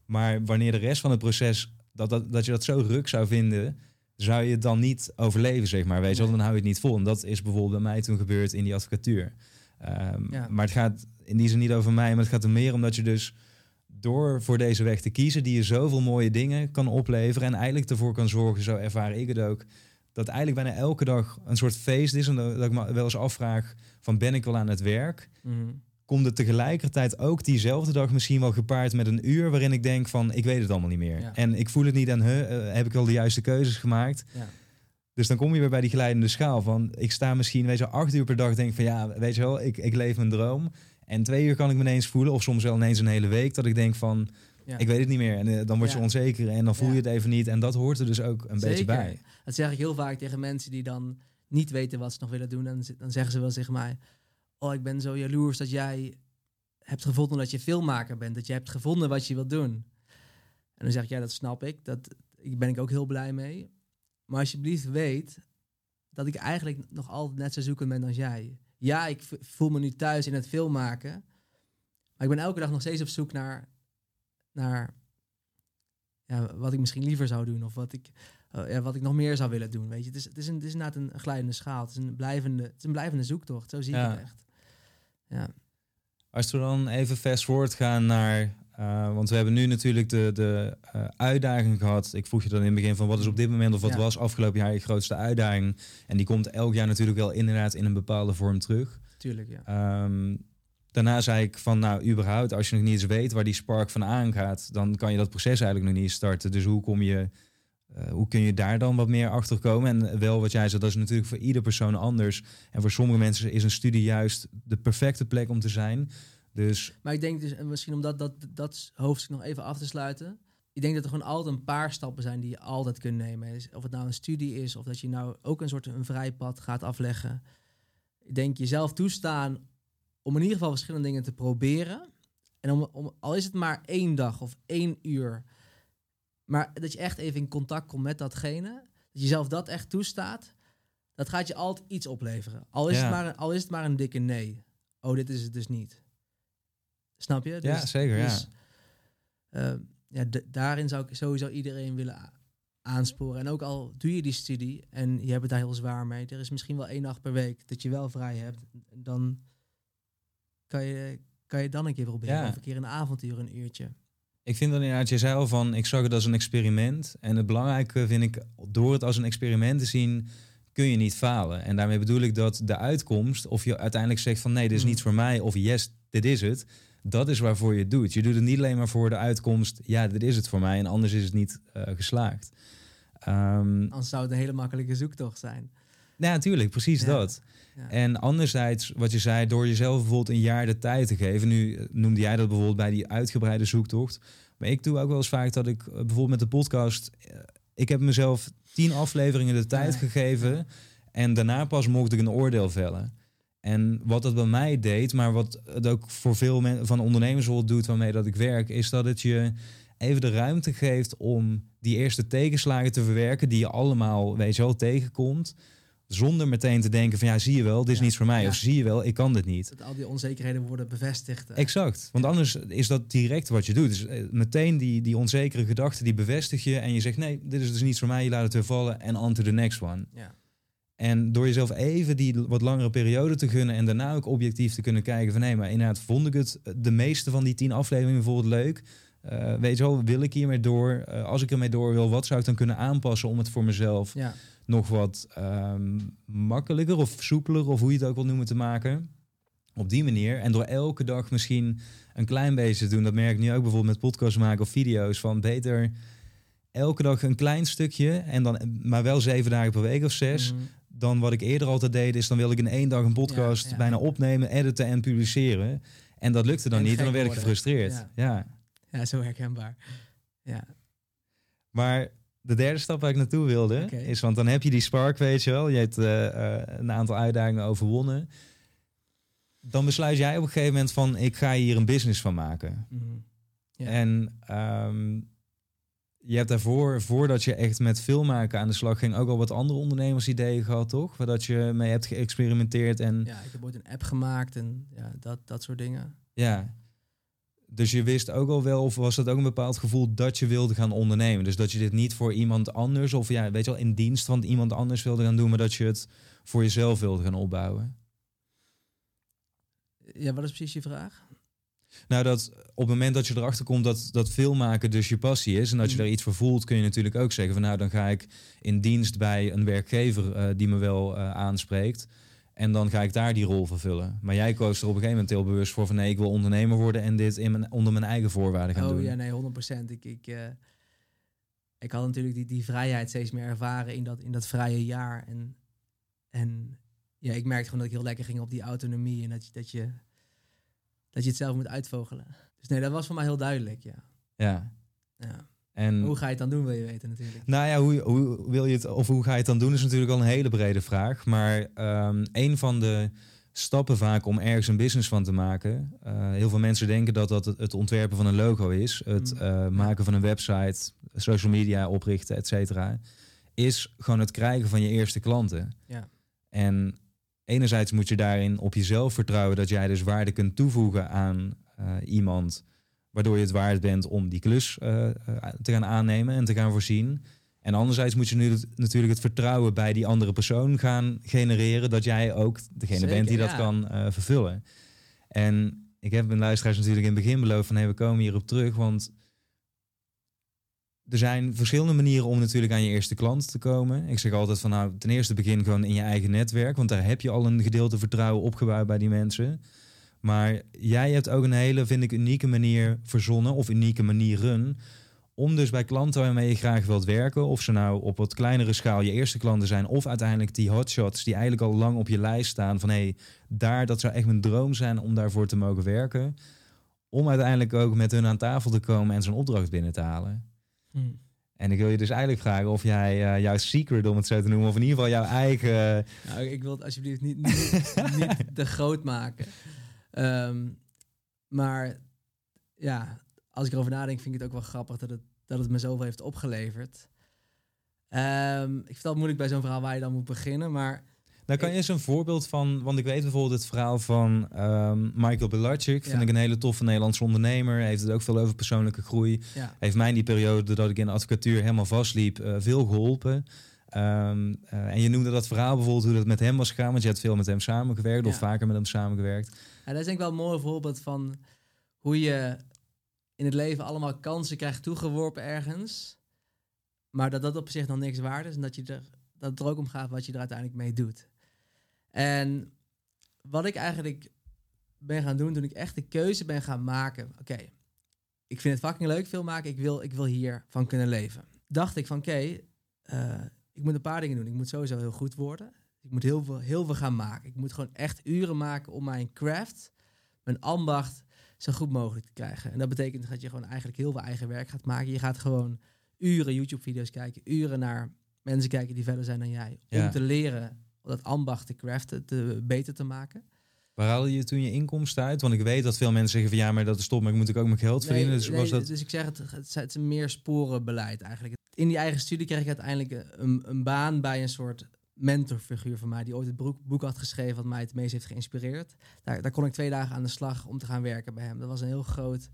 maar wanneer de rest van het proces, dat, dat, dat je dat zo ruk zou vinden, zou je het dan niet overleven, zeg maar. Weet je wel, dan hou je het niet vol. En dat is bijvoorbeeld bij mij toen gebeurd in die advocatuur. Um, Maar het gaat in die zin niet over mij, maar het gaat er meer om dat je dus door voor deze weg te kiezen, die je zoveel mooie dingen kan opleveren en eigenlijk ervoor kan zorgen, zo ervaar ik het ook, dat eigenlijk bijna elke dag een soort feest is. En dat ik me wel eens afvraag van ben ik wel aan het werk? Mm komt het tegelijkertijd ook diezelfde dag misschien wel gepaard met een uur waarin ik denk van ik weet het allemaal niet meer. En ik voel het niet aan he, heb ik wel de juiste keuzes gemaakt. Ja. Dus dan kom je weer bij die glijdende schaal van ik sta misschien weet je, acht uur per dag denk van ja weet je wel ik, ik leef mijn droom. En twee uur kan ik me ineens voelen of soms wel ineens een hele week dat ik denk van ik weet het niet meer. En uh, dan word je onzeker en dan voel je het even niet. En dat hoort er dus ook een beetje bij. Dat zeg ik heel vaak tegen mensen die dan niet weten wat ze nog willen doen. En dan zeggen ze wel tegen mij oh, ik ben zo jaloers dat jij hebt gevonden dat je filmmaker bent. Dat je hebt gevonden wat je wilt doen. En dan zeg ik, ja, dat snap ik. Dat ik ben ik ook heel blij mee. Maar alsjeblieft weet dat ik eigenlijk nog altijd net zo zoekend ben als jij. Ja, ik voel me nu thuis in het filmmaken. Maar ik ben elke dag nog steeds op zoek naar, naar ja, wat ik misschien liever zou doen. Of wat ik, uh, ja, wat ik nog meer zou willen doen. Weet je? Het, is, het, is een, het is inderdaad een glijdende schaal. Het is een blijvende, het is een blijvende zoektocht. Zo zie ik het echt. Ja. Als we dan even fast forward gaan naar. Uh, want we hebben nu natuurlijk de, de uh, uitdaging gehad. Ik vroeg je dan in het begin van wat is op dit moment of wat was afgelopen jaar je grootste uitdaging. En die komt elk jaar natuurlijk wel inderdaad in een bepaalde vorm terug. Tuurlijk, ja. Um, daarna zei ik van nou, überhaupt, als je nog niet eens weet waar die spark van aangaat, dan kan je dat proces eigenlijk nog niet starten. Dus hoe kom je uh, hoe kun je daar dan wat meer achter komen? En wel wat jij zei, dat is natuurlijk voor ieder persoon anders. En voor sommige mensen is een studie juist de perfecte plek om te zijn. Dus... Maar ik denk dus, en misschien om dat, dat, dat hoofdstuk nog even af te sluiten. Ik denk dat er gewoon altijd een paar stappen zijn die je altijd kunt nemen. Dus of het nou een studie is, of dat je nou ook een soort een vrij pad gaat afleggen. Ik denk jezelf toestaan om in ieder geval verschillende dingen te proberen. En om, om, al is het maar één dag of één uur maar dat je echt even in contact komt met datgene. Dat je jezelf dat echt toestaat. Dat gaat je altijd iets opleveren. Al is, het, maar, al is het maar een dikke nee. Oh, dit is het dus niet. Snap je? Dus, ja, zeker. Dus, ja. Uh, ja, daarin zou ik sowieso iedereen willen aansporen. En ook al doe je die studie en je hebt het daar heel zwaar mee. Er is misschien wel één dag per week dat je wel vrij hebt. Dan kan je, kan je dan een keer proberen. Ja. Of een keer een avontuur, een uurtje. Ik vind dan inderdaad, je zei al van, ik zag het als een experiment. En het belangrijke vind ik, door het als een experiment te zien, kun je niet falen. En daarmee bedoel ik dat de uitkomst, of je uiteindelijk zegt van nee, dit is mm. niet voor mij, of yes, dit is het. Dat is waarvoor je het doet. Je doet het niet alleen maar voor de uitkomst, ja, dit is het voor mij, en anders is het niet uh, geslaagd. Um, anders zou het een hele makkelijke zoektocht zijn. Ja, natuurlijk, precies dat. En anderzijds, wat je zei, door jezelf bijvoorbeeld een jaar de tijd te geven. Nu eh, noemde jij dat bijvoorbeeld bij die uitgebreide zoektocht. Maar ik doe ook wel eens vaak dat ik eh, bijvoorbeeld met de podcast. Eh, ik heb mezelf tien afleveringen de tijd gegeven. En daarna pas mocht ik een oordeel vellen. En wat dat bij mij deed, maar wat het ook voor veel van ondernemers doet waarmee dat ik werk, is dat het je even de ruimte geeft om die eerste tegenslagen te verwerken die je allemaal, weet je wel, tegenkomt Zonder meteen te denken van ja, zie je wel, dit is Ja. niets voor mij. Ja. Of zie je wel, ik kan dit niet. Dat al die onzekerheden worden bevestigd. eh. Exact. Want anders is dat direct wat je doet. Dus eh, meteen die, die onzekere gedachten, die bevestig je. En je zegt nee, dit is dus niets voor mij. Je laat het weer vallen en on to the next one. Ja. En door jezelf even die wat langere periode te gunnen en daarna ook objectief te kunnen kijken van nee, maar inderdaad vond ik het eh, de meeste van die tien afleveringen bijvoorbeeld leuk. Eh, weet je wel, wil ik hiermee door? Eh, als ik ermee door wil, wat zou ik dan kunnen aanpassen om het voor mezelf Ja. nog wat ehm, makkelijker of soepeler of hoe je het ook wil noemen te maken? Op die manier. En door elke dag misschien een klein beetje te doen. Dat merk ik nu ook bijvoorbeeld met podcasts maken of video's. Van beter elke dag een klein stukje. En dan, maar wel zeven dagen per week of zes Mhm. dan wat ik eerder altijd deed, is dan wil ik in één dag een podcast Ja, ja. bijna opnemen, editen en publiceren. En dat lukte dan En niet en dan werd ik worden. gefrustreerd. Ja. Ja. Zo herkenbaar. Ja. Maar de derde stap waar ik naartoe wilde, is, want dan heb je die spark, weet je wel. Je hebt eh, eh, een aantal uitdagingen overwonnen. Dan besluit jij op een gegeven moment van, ik ga hier een business van maken. Mhm. Ja. En ehm, je hebt daarvoor, voordat je echt met filmmaken aan de slag ging, ook al wat andere ondernemersideeën gehad, toch? Waar dat je mee hebt geëxperimenteerd en ja, ik heb ooit een app gemaakt en ja, dat, dat soort dingen. Ja. Dus je wist ook al wel, of was dat ook een bepaald gevoel dat je wilde gaan ondernemen? Dus dat je dit niet voor iemand anders, of ja, weet je wel, in dienst van iemand anders wilde gaan doen, maar dat je het voor jezelf wilde gaan opbouwen? Ja, wat is precies je vraag? Nou, dat op het moment dat je erachter komt dat, dat filmmaken dus je passie is en dat je Mhm. daar iets voor voelt, kun je natuurlijk ook zeggen van nou, dan ga ik in dienst bij een werkgever eh, die me wel eh, aanspreekt. En dan ga ik daar die rol vervullen. Maar jij koos er op een gegeven moment heel bewust voor van nee, ik wil ondernemer worden en dit in mijn, onder mijn eigen voorwaarden gaan oh doen. ja, nee, 100%. Ik, ik, eh, ik had natuurlijk die, die vrijheid steeds meer ervaren in dat, in dat vrije jaar. En, en ja, ik merkte gewoon dat ik heel lekker ging op die autonomie en dat je, dat je, dat je het zelf moet uitvogelen. Dus nee, dat was voor mij heel duidelijk, ja. Ja. ja. En Hoe ga je het dan doen, wil je weten natuurlijk. nou ja, hoe, hoe wil je het of hoe ga je het dan doen is natuurlijk al een hele brede vraag. Maar ehm, een van de stappen vaak om ergens een business van te maken. eh, heel veel mensen denken dat dat het, ontwerpen van een logo is, het Mm. eh, maken van een website, social media oprichten, et cetera. Is gewoon het krijgen van je eerste klanten. Ja. En enerzijds moet je daarin op jezelf vertrouwen dat jij dus waarde kunt toevoegen aan eh, iemand, waardoor je het waard bent om die klus eh, eh, te gaan aannemen en te gaan voorzien. En anderzijds moet je nu natuurlijk het vertrouwen bij die andere persoon gaan genereren dat jij ook degene Zeker, bent die dat ja. kan eh, vervullen. En ik heb mijn luisteraars natuurlijk in het begin beloofd van hey, we komen hierop terug, want er zijn verschillende manieren om natuurlijk aan je eerste klant te komen. Ik zeg altijd van nou, ten eerste begin gewoon in je eigen netwerk, want daar heb je al een gedeelte vertrouwen opgebouwd bij die mensen. Maar jij hebt ook een hele, vind ik, unieke manier verzonnen of unieke manieren om dus bij klanten waarmee je graag wilt werken, of ze nou op wat kleinere schaal je eerste klanten zijn, of uiteindelijk die hotshots die eigenlijk al lang op je lijst staan van hé, hey, daar, dat zou echt mijn droom zijn om daarvoor te mogen werken, om uiteindelijk ook met hun aan tafel te komen en zo'n opdracht binnen te halen. Hm. En ik wil je dus eigenlijk vragen of jij eh, jouw secret, om het zo te noemen, of in ieder geval jouw eigen. Nou, ik wil het alsjeblieft niet, niet, <laughs> niet te groot maken. Ehm, maar ja, als ik erover nadenk, vind ik het ook wel grappig dat het, dat het me zoveel heeft opgeleverd. Ehm, ik vind het altijd moeilijk bij zo'n verhaal waar je dan moet beginnen, maar Nou, kan je eens een voorbeeld van, want ik weet bijvoorbeeld het verhaal van ehm, Michael Belarczyk, vind Ja. ik een hele toffe Nederlandse ondernemer, heeft het ook veel over persoonlijke groei. ja, Heeft mij in die periode dat ik in de advocatuur helemaal vastliep, eh, veel geholpen. Eh, en je noemde dat verhaal bijvoorbeeld hoe dat met hem was gegaan, want je hebt veel met hem samengewerkt of Ja. vaker met hem samengewerkt. Ja, dat is denk ik wel een mooi voorbeeld van hoe je in het leven allemaal kansen krijgt toegeworpen ergens. Maar dat dat op zich nog niks waard is. En dat, je er, dat het er ook om gaat wat je er uiteindelijk mee doet. En wat ik eigenlijk ben gaan doen toen ik echt de keuze ben gaan maken. Oké, ik vind het fucking leuk film maken. Ik wil, ik wil hiervan kunnen leven. Dacht ik van oké, eh, ik moet een paar dingen doen. Ik moet sowieso heel goed worden. Ik moet heel veel, heel veel gaan maken. Ik moet gewoon echt uren maken om mijn craft, mijn ambacht, zo goed mogelijk te krijgen. En dat betekent dat je gewoon eigenlijk heel veel eigen werk gaat maken. Je gaat gewoon uren YouTube-video's kijken, uren naar mensen kijken die verder zijn dan jij. Ja. Om te leren dat ambacht te craften, te, beter te maken. Waar haalde je toen je inkomsten uit? Want ik weet dat veel mensen zeggen van ja, maar dat is top, maar ik moet ook mijn geld verdienen. dus nee, was dat... dus ik zeg het, het is een meer sporenbeleid eigenlijk. In die eigen studie kreeg ik uiteindelijk een, een baan bij een soort mentorfiguur van mij, die ooit het boek, boek had geschreven wat mij het meest heeft geïnspireerd. Daar, daar kon ik twee dagen aan de slag om te gaan werken bij hem. Dat was een heel groot,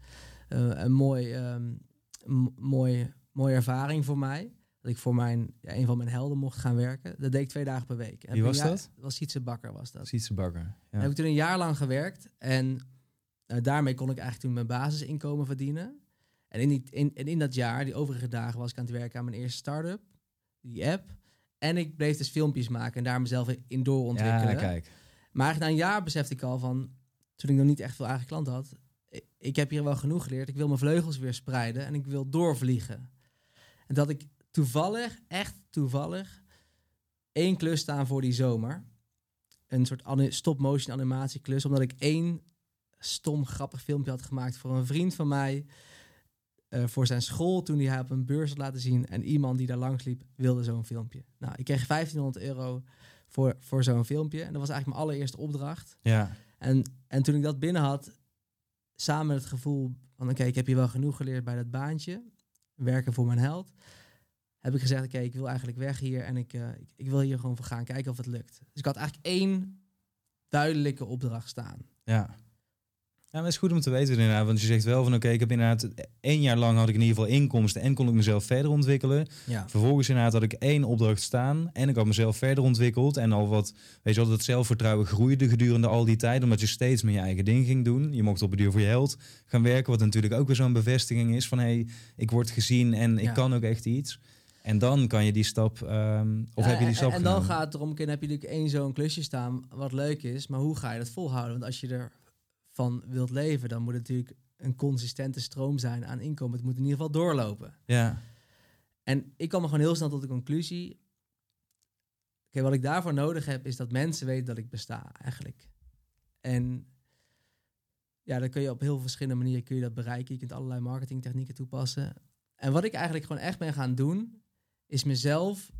uh, een mooi, um, mooi, mooie ervaring voor mij. Dat ik voor mijn, ja, een van mijn helden mocht gaan werken. Dat deed ik twee dagen per week. Wie was jaar, dat? was Sietse Bakker was dat. Sietse Bakker, ja. heb ik toen een jaar lang gewerkt. En uh, daarmee kon ik eigenlijk toen mijn basisinkomen verdienen. En in, die, in, in dat jaar, die overige dagen, was ik aan het werken aan mijn eerste start-up. Die app. En ik bleef dus filmpjes maken en daar mezelf in doorontwikkelen. Ja, kijk. Maar na een jaar besefte ik al van, toen ik nog niet echt veel eigen klanten had, ik heb hier wel genoeg geleerd. Ik wil mijn vleugels weer spreiden en ik wil doorvliegen. En dat ik toevallig, echt toevallig, één klus staan voor die zomer. Een soort stop-motion animatieklus, omdat ik één stom grappig filmpje had gemaakt voor een vriend van mij. Uh, voor zijn school toen hij haar op een beurs had laten zien. En iemand die daar langs liep wilde zo'n filmpje. Nou, ik kreeg 1500 euro voor, voor zo'n filmpje. En dat was eigenlijk mijn allereerste opdracht. Ja. En, en toen ik dat binnen had, samen het gevoel van... oké, ik heb hier wel genoeg geleerd bij dat baantje. Werken voor mijn held. Heb ik gezegd, oké, ik wil eigenlijk weg hier. En ik, uh, ik, ik, wil hier gewoon voor gaan kijken of het lukt. Dus ik had eigenlijk één duidelijke opdracht staan. Ja. Ja, maar het is goed om te weten inderdaad. Want je zegt wel van oké, ik heb inderdaad één jaar lang had ik in ieder geval inkomsten en kon ik mezelf verder ontwikkelen. Ja. Vervolgens inderdaad had ik één opdracht staan en ik had mezelf verder ontwikkeld. En al wat, weet je wel, dat zelfvertrouwen groeide gedurende al die tijd. Omdat je steeds meer je eigen ding ging doen. Je mocht op het duur voor je held gaan werken. Wat natuurlijk ook weer zo'n bevestiging is van hé, hey, ik word gezien en ik kan ook echt iets. En dan kan je die stap, um, of heb je die stap En, en dan gaat het erom, heb je natuurlijk één zo'n klusje staan wat leuk is. Maar hoe ga je dat volhouden? Want als je er van wilt leven, dan moet het natuurlijk een consistente stroom zijn aan inkomen. Het moet in ieder geval doorlopen. Ja. En ik kwam er gewoon heel snel tot de conclusie. Oké, wat ik daarvoor nodig heb, is dat mensen weten dat ik besta, eigenlijk. En ja, dan kun je op heel verschillende manieren kun je dat bereiken. Je kunt allerlei marketingtechnieken toepassen. En wat ik eigenlijk gewoon echt ben gaan doen, is mezelf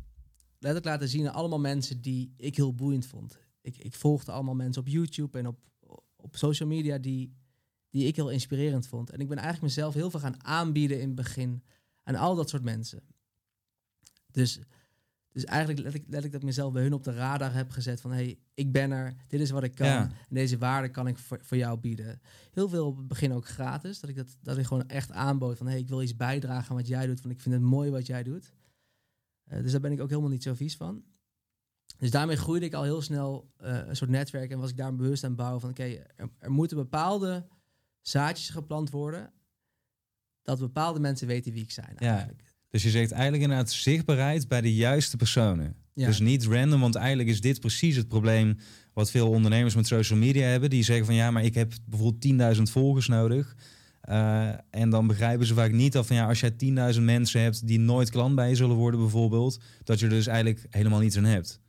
letterlijk laten zien aan allemaal mensen die ik heel boeiend vond. Ik, ik volgde allemaal mensen op YouTube en op op social media die, die ik heel inspirerend vond. En ik ben eigenlijk mezelf heel veel gaan aanbieden in het begin aan al dat soort mensen. Dus, dus eigenlijk let ik, let ik dat ik mezelf bij hun op de radar heb gezet van hey, ik ben er, dit is wat ik kan en deze waarde kan ik voor, voor jou bieden. Heel veel op het begin ook gratis, dat ik, dat, dat ik gewoon echt aanbood van hey, ik wil iets bijdragen aan wat jij doet, want ik vind het mooi wat jij doet. Uh, dus daar ben ik ook helemaal niet zo vies van. Dus daarmee groeide ik al heel snel uh, een soort netwerk en was ik daar bewust aan het bouwen van oké, er, er, moeten bepaalde zaadjes geplant worden, dat bepaalde mensen weten wie ik zijn eigenlijk. Ja, dus je zegt eigenlijk inderdaad zichtbaarheid bij de juiste personen. Ja. Dus niet random, want eigenlijk is dit precies het probleem wat veel ondernemers met social media hebben. Die zeggen van ja, maar ik heb bijvoorbeeld 10.000 volgers nodig. Uh, en dan begrijpen ze vaak niet dat van ja, als jij 10.000 mensen hebt die nooit klant bij je zullen worden bijvoorbeeld, dat je er dus eigenlijk helemaal niets aan hebt.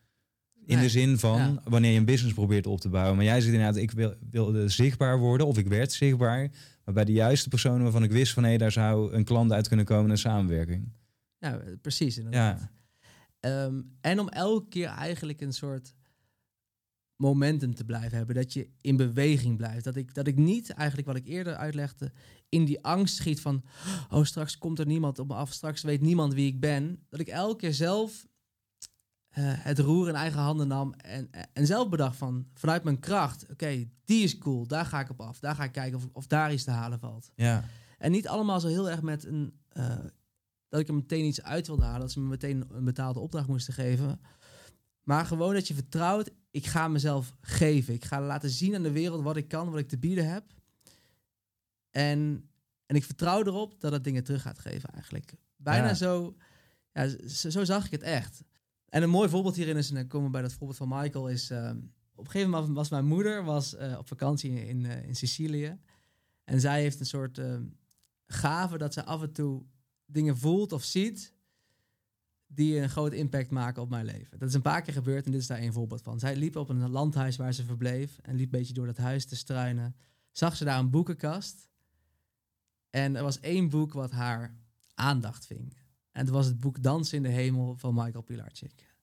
In de zin van wanneer je een business probeert op te bouwen. Maar jij zegt inderdaad, ik wil, wilde zichtbaar worden of ik werd zichtbaar. Maar bij de juiste personen waarvan ik wist van hé, daar zou een klant uit kunnen komen, een samenwerking. Ja, precies. Inderdaad. Ja. Um, en om elke keer eigenlijk een soort momentum te blijven hebben. Dat je in beweging blijft. Dat ik, dat ik niet, eigenlijk wat ik eerder uitlegde, in die angst schiet van... oh, straks komt er niemand op me af, straks weet niemand wie ik ben. Dat ik elke keer zelf het roer in eigen handen nam en, en zelf bedacht van vanuit mijn kracht, oké, die is cool, daar ga ik op af, daar ga ik kijken of, of daar iets te halen valt. Ja. En niet allemaal zo heel erg met een, uh, dat ik er meteen iets uit wilde halen, dat ze me meteen een betaalde opdracht moesten geven. Maar gewoon dat je vertrouwt, ik ga mezelf geven. Ik ga laten zien aan de wereld wat ik kan, wat ik te bieden heb. En, en ik vertrouw erop dat het dingen terug gaat geven eigenlijk. Bijna zo, ja, zo, zo zag ik het echt. En een mooi voorbeeld hierin is, en dan komen we bij dat voorbeeld van Michael, is uh, op een gegeven moment was mijn moeder was, uh, op vakantie in, uh, in Sicilië. En zij heeft een soort ehm, gave dat ze af en toe dingen voelt of ziet die een groot impact maken op mijn leven. Dat is een paar keer gebeurd en dit is daar een voorbeeld van. Zij liep op een landhuis waar ze verbleef en liep een beetje door dat huis te struinen. Zag ze daar een boekenkast en er was één boek wat haar aandacht ving. En het was het boek Dans in de Hemel van Michael Pilarczyk.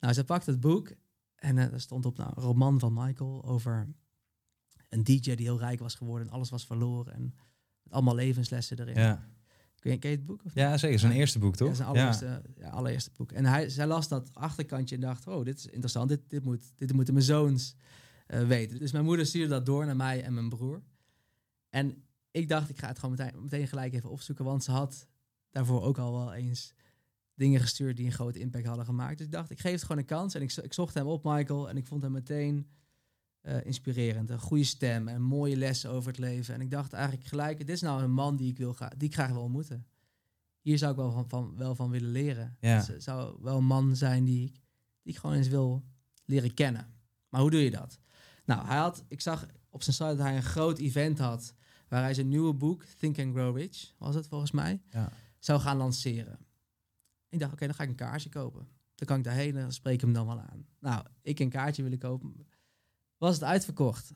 Nou, ze pakt het boek en uh, er stond op nou, een roman van Michael over een DJ die heel rijk was geworden en alles was verloren. En allemaal levenslessen erin. Ja. Ken je, ken je het boek? Of niet? Ja, zeker. Zijn eerste boek, toch? Ja, zijn allereerste, ja. allereerste boek. En hij, zij las dat achterkantje en dacht, oh, dit is interessant. Dit, dit, moet, dit moeten mijn zoons eh, weten. Dus mijn moeder stuurde dat door naar mij en mijn broer. En ik dacht, ik ga het gewoon meteen, meteen gelijk even opzoeken. Want ze had daarvoor ook al wel eens dingen gestuurd die een grote impact hadden gemaakt. Dus ik dacht, ik geef het gewoon een kans. En ik, ik zocht hem op, Michael. En ik vond hem meteen uh, inspirerend. Een goede stem en mooie lessen over het leven. En ik dacht eigenlijk gelijk, dit is nou een man die ik, wil gaan, die ik graag wil ontmoeten. Hier zou ik wel van, van wel van willen leren. Ja. Dus, zou wel een man zijn die ik, die ik gewoon eens wil leren kennen. Maar hoe doe je dat? Nou, hij had, ik zag op zijn site dat hij een groot event had waar hij zijn nieuwe boek, Think and Grow Rich, was het volgens mij, ja. Zou gaan lanceren. Ik dacht, oké, dan ga ik een kaartje kopen. Dan kan ik daarheen en spreek ik hem dan wel aan. Nou, ik een kaartje willen kopen. Was het uitverkocht?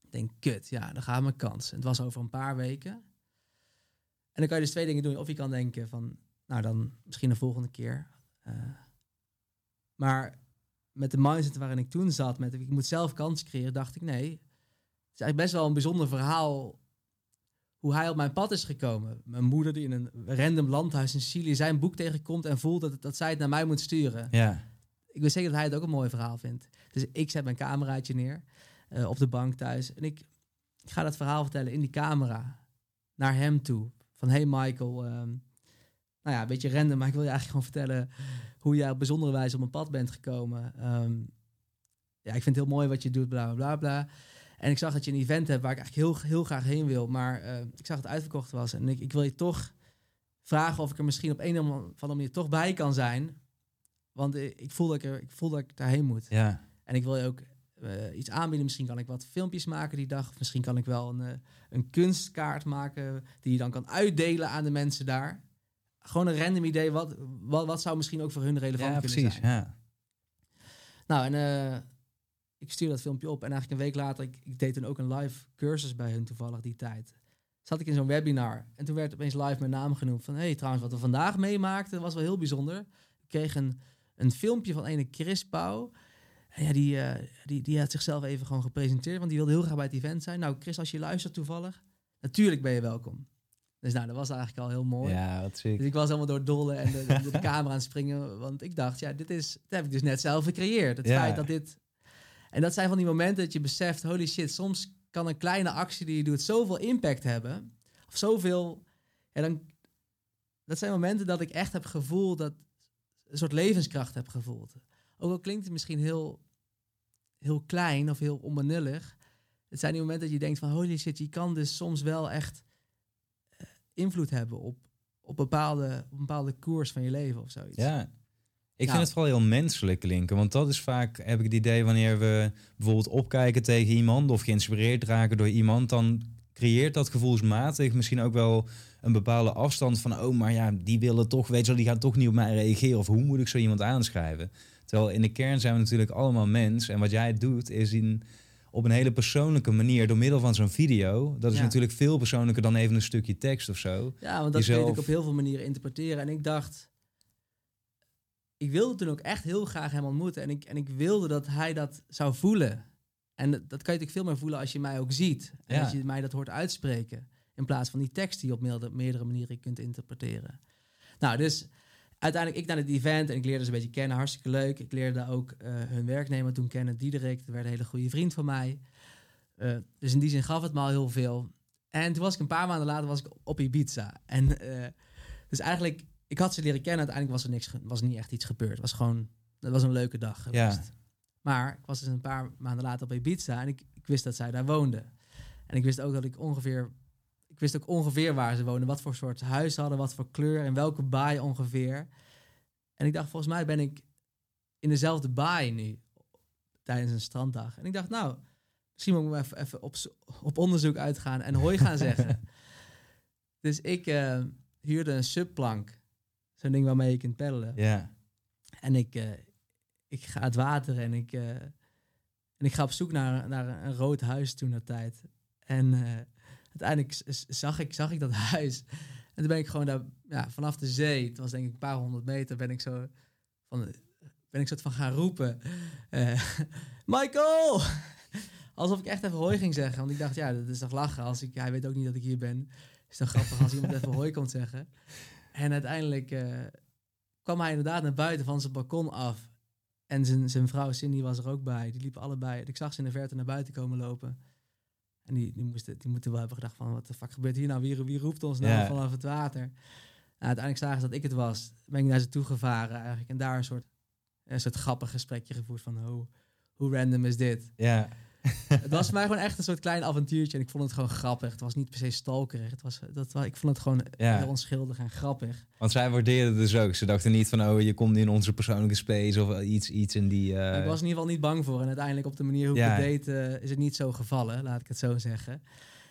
Ik denk, kut, ja, dan gaat mijn kans. Het was over een paar weken. En dan kan je dus twee dingen doen. Of je kan denken van, nou dan misschien de volgende keer. Uh, maar met de mindset waarin ik toen zat, met ik moet zelf kans creëren, dacht ik nee. Het is eigenlijk best wel een bijzonder verhaal hoe hij op mijn pad is gekomen. Mijn moeder die in een random landhuis in Chili zijn boek tegenkomt en voelt dat, dat zij het naar mij moet sturen. Ja. Ik weet zeker dat hij het ook een mooi verhaal vindt. Dus ik zet mijn cameraatje neer uh, op de bank thuis en ik, ik, ga dat verhaal vertellen in die camera naar hem toe. Van hey Michael, um, nou ja, een beetje random, maar ik wil je eigenlijk gewoon vertellen hoe jij op bijzondere wijze op mijn pad bent gekomen. Um, ja, ik vind het heel mooi wat je doet, bla bla bla. En ik zag dat je een event hebt waar ik eigenlijk heel, heel graag heen wil. Maar uh, ik zag dat het uitverkocht was. En ik, ik wil je toch vragen of ik er misschien op een of andere manier toch bij kan zijn. Want ik voel dat ik, er, ik, voel dat ik daarheen moet. Ja. En ik wil je ook uh, iets aanbieden. Misschien kan ik wat filmpjes maken die dag. Of misschien kan ik wel een, uh, een kunstkaart maken die je dan kan uitdelen aan de mensen daar. Gewoon een random idee. Wat, wat, wat zou misschien ook voor hun relevant ja, kunnen precies, zijn. Ja. Nou, en uh, ik stuur dat filmpje op. En eigenlijk een week later, ik, ik deed toen ook een live cursus bij hun toevallig die tijd. Zat ik in zo'n webinar. En toen werd opeens live mijn naam genoemd. Van, hé, hey, trouwens, wat we vandaag meemaakten was wel heel bijzonder. Ik kreeg een, een filmpje van ene Chris Pauw. En ja, die, uh, die, die had zichzelf even gewoon gepresenteerd. Want die wilde heel graag bij het event zijn. Nou, Chris, als je luistert toevallig. Natuurlijk ben je welkom. Dus nou, dat was eigenlijk al heel mooi. Ja, wat ziek. Dus ik was helemaal door dolle en de, de, <laughs> camera aan het springen. Want ik dacht, ja, dit is, dit heb ik dus net zelf gecreëerd. Het Ja. feit dat dit... En dat zijn van die momenten dat je beseft, holy shit, soms kan een kleine actie die je doet zoveel impact hebben. Of zoveel... Ja, dan, dat zijn momenten dat ik echt heb gevoeld, dat een soort levenskracht heb gevoeld. Ook al klinkt het misschien heel, heel klein of heel onbenullig. Het zijn die momenten dat je denkt van, holy shit, je kan dus soms wel echt eh, invloed hebben op, op, bepaalde, op een bepaalde koers van je leven of zoiets. Ja. Ik vind het vooral heel menselijk klinken. Want dat is vaak, heb ik het idee, wanneer we bijvoorbeeld opkijken tegen iemand of geïnspireerd raken door iemand, dan creëert dat gevoelsmatig misschien ook wel een bepaalde afstand van, oh, maar ja, die willen toch, weet je wel, die gaan toch niet op mij reageren. Of hoe moet ik zo iemand aanschrijven? Terwijl in de kern zijn we natuurlijk allemaal mens. En wat jij doet, is in, op een hele persoonlijke manier, door middel van zo'n video, dat is Ja. natuurlijk veel persoonlijker dan even een stukje tekst of zo. Ja, want dat Jezelf- kun je op heel veel manieren interpreteren. En ik dacht, ik wilde toen ook echt heel graag hem ontmoeten. En ik, en ik wilde dat hij dat zou voelen. En dat, dat kan je natuurlijk veel meer voelen als je mij ook ziet. En Ja. als je mij dat hoort uitspreken. In plaats van die tekst die je op meerdere, meerdere manieren kunt interpreteren. Nou, dus uiteindelijk ik naar het event en ik leerde ze een beetje kennen. Hartstikke leuk. Ik leerde ook eh, hun werknemer toen kennen, Diederik. Dat werd een hele goede vriend van mij. Eh, dus in die zin gaf het me al heel veel. En toen was ik een paar maanden later was ik op Ibiza. En eh, dus eigenlijk, ik had ze leren kennen. Uiteindelijk was er niks, was niet echt iets gebeurd. Het was gewoon, het was een leuke dag Ja. Maar ik was dus een paar maanden later op Ibiza en ik, ik wist dat zij daar woonde. En ik wist ook dat ik ongeveer, ik wist ook ongeveer waar ze woonden, wat voor soort huis hadden, wat voor kleur en welke baai ongeveer. En ik dacht, volgens mij ben ik in dezelfde baai nu tijdens een stranddag. En ik dacht, nou, misschien moet ik maar even, even op, op onderzoek uitgaan en hoi gaan zeggen. <laughs> dus ik eh, huurde een subplank, zo'n ding waarmee je kunt peddelen. Ja. En ik, eh, ik ga het water en ik, eh, en ik ga op zoek naar, naar een rood huis toen dat tijd. En eh, uiteindelijk zag ik, zag ik dat <laughs> huis. En toen ben ik gewoon daar, ja, vanaf de zee, het was denk ik een paar honderd meter, ben ik zo van, ben ik soort van gaan roepen. <laughs> Michael! <laughs> Alsof ik echt even hooi ging zeggen. Want ik dacht, ja, dat is toch lachen. Als ik, hij weet ook niet dat ik hier ben. Is toch grappig als iemand even hoi komt zeggen. En uiteindelijk eh, kwam hij inderdaad naar buiten van zijn balkon af. En zijn, zijn vrouw Cindy was er ook bij. Die liepen allebei. Ik zag ze in de verte naar buiten komen lopen. En die, die, moesten, die moeten wel hebben gedacht van... wat de fuck gebeurt hier nou? Wie, wie roept ons nou Ja. vanaf het water? Nou, uiteindelijk zagen ze dat ik het was. Ben ik naar ze toe gevaren eigenlijk. En daar een soort, een soort grappig gesprekje gevoerd van... hoe, hoe random is dit? Ja. <laughs> het was voor mij gewoon echt een soort klein avontuurtje. En ik vond het gewoon grappig. Het was niet per se stalkerig. Het was, dat, ik vond het gewoon Ja. heel onschuldig en grappig. Want zij waardeerden het dus ook. Ze dachten niet van, oh, je komt in onze persoonlijke space of iets, iets in die... eh, ik was in ieder geval niet bang voor. En uiteindelijk op de manier hoe Ja. ik het deed... eh, is het niet zo gevallen, laat ik het zo zeggen.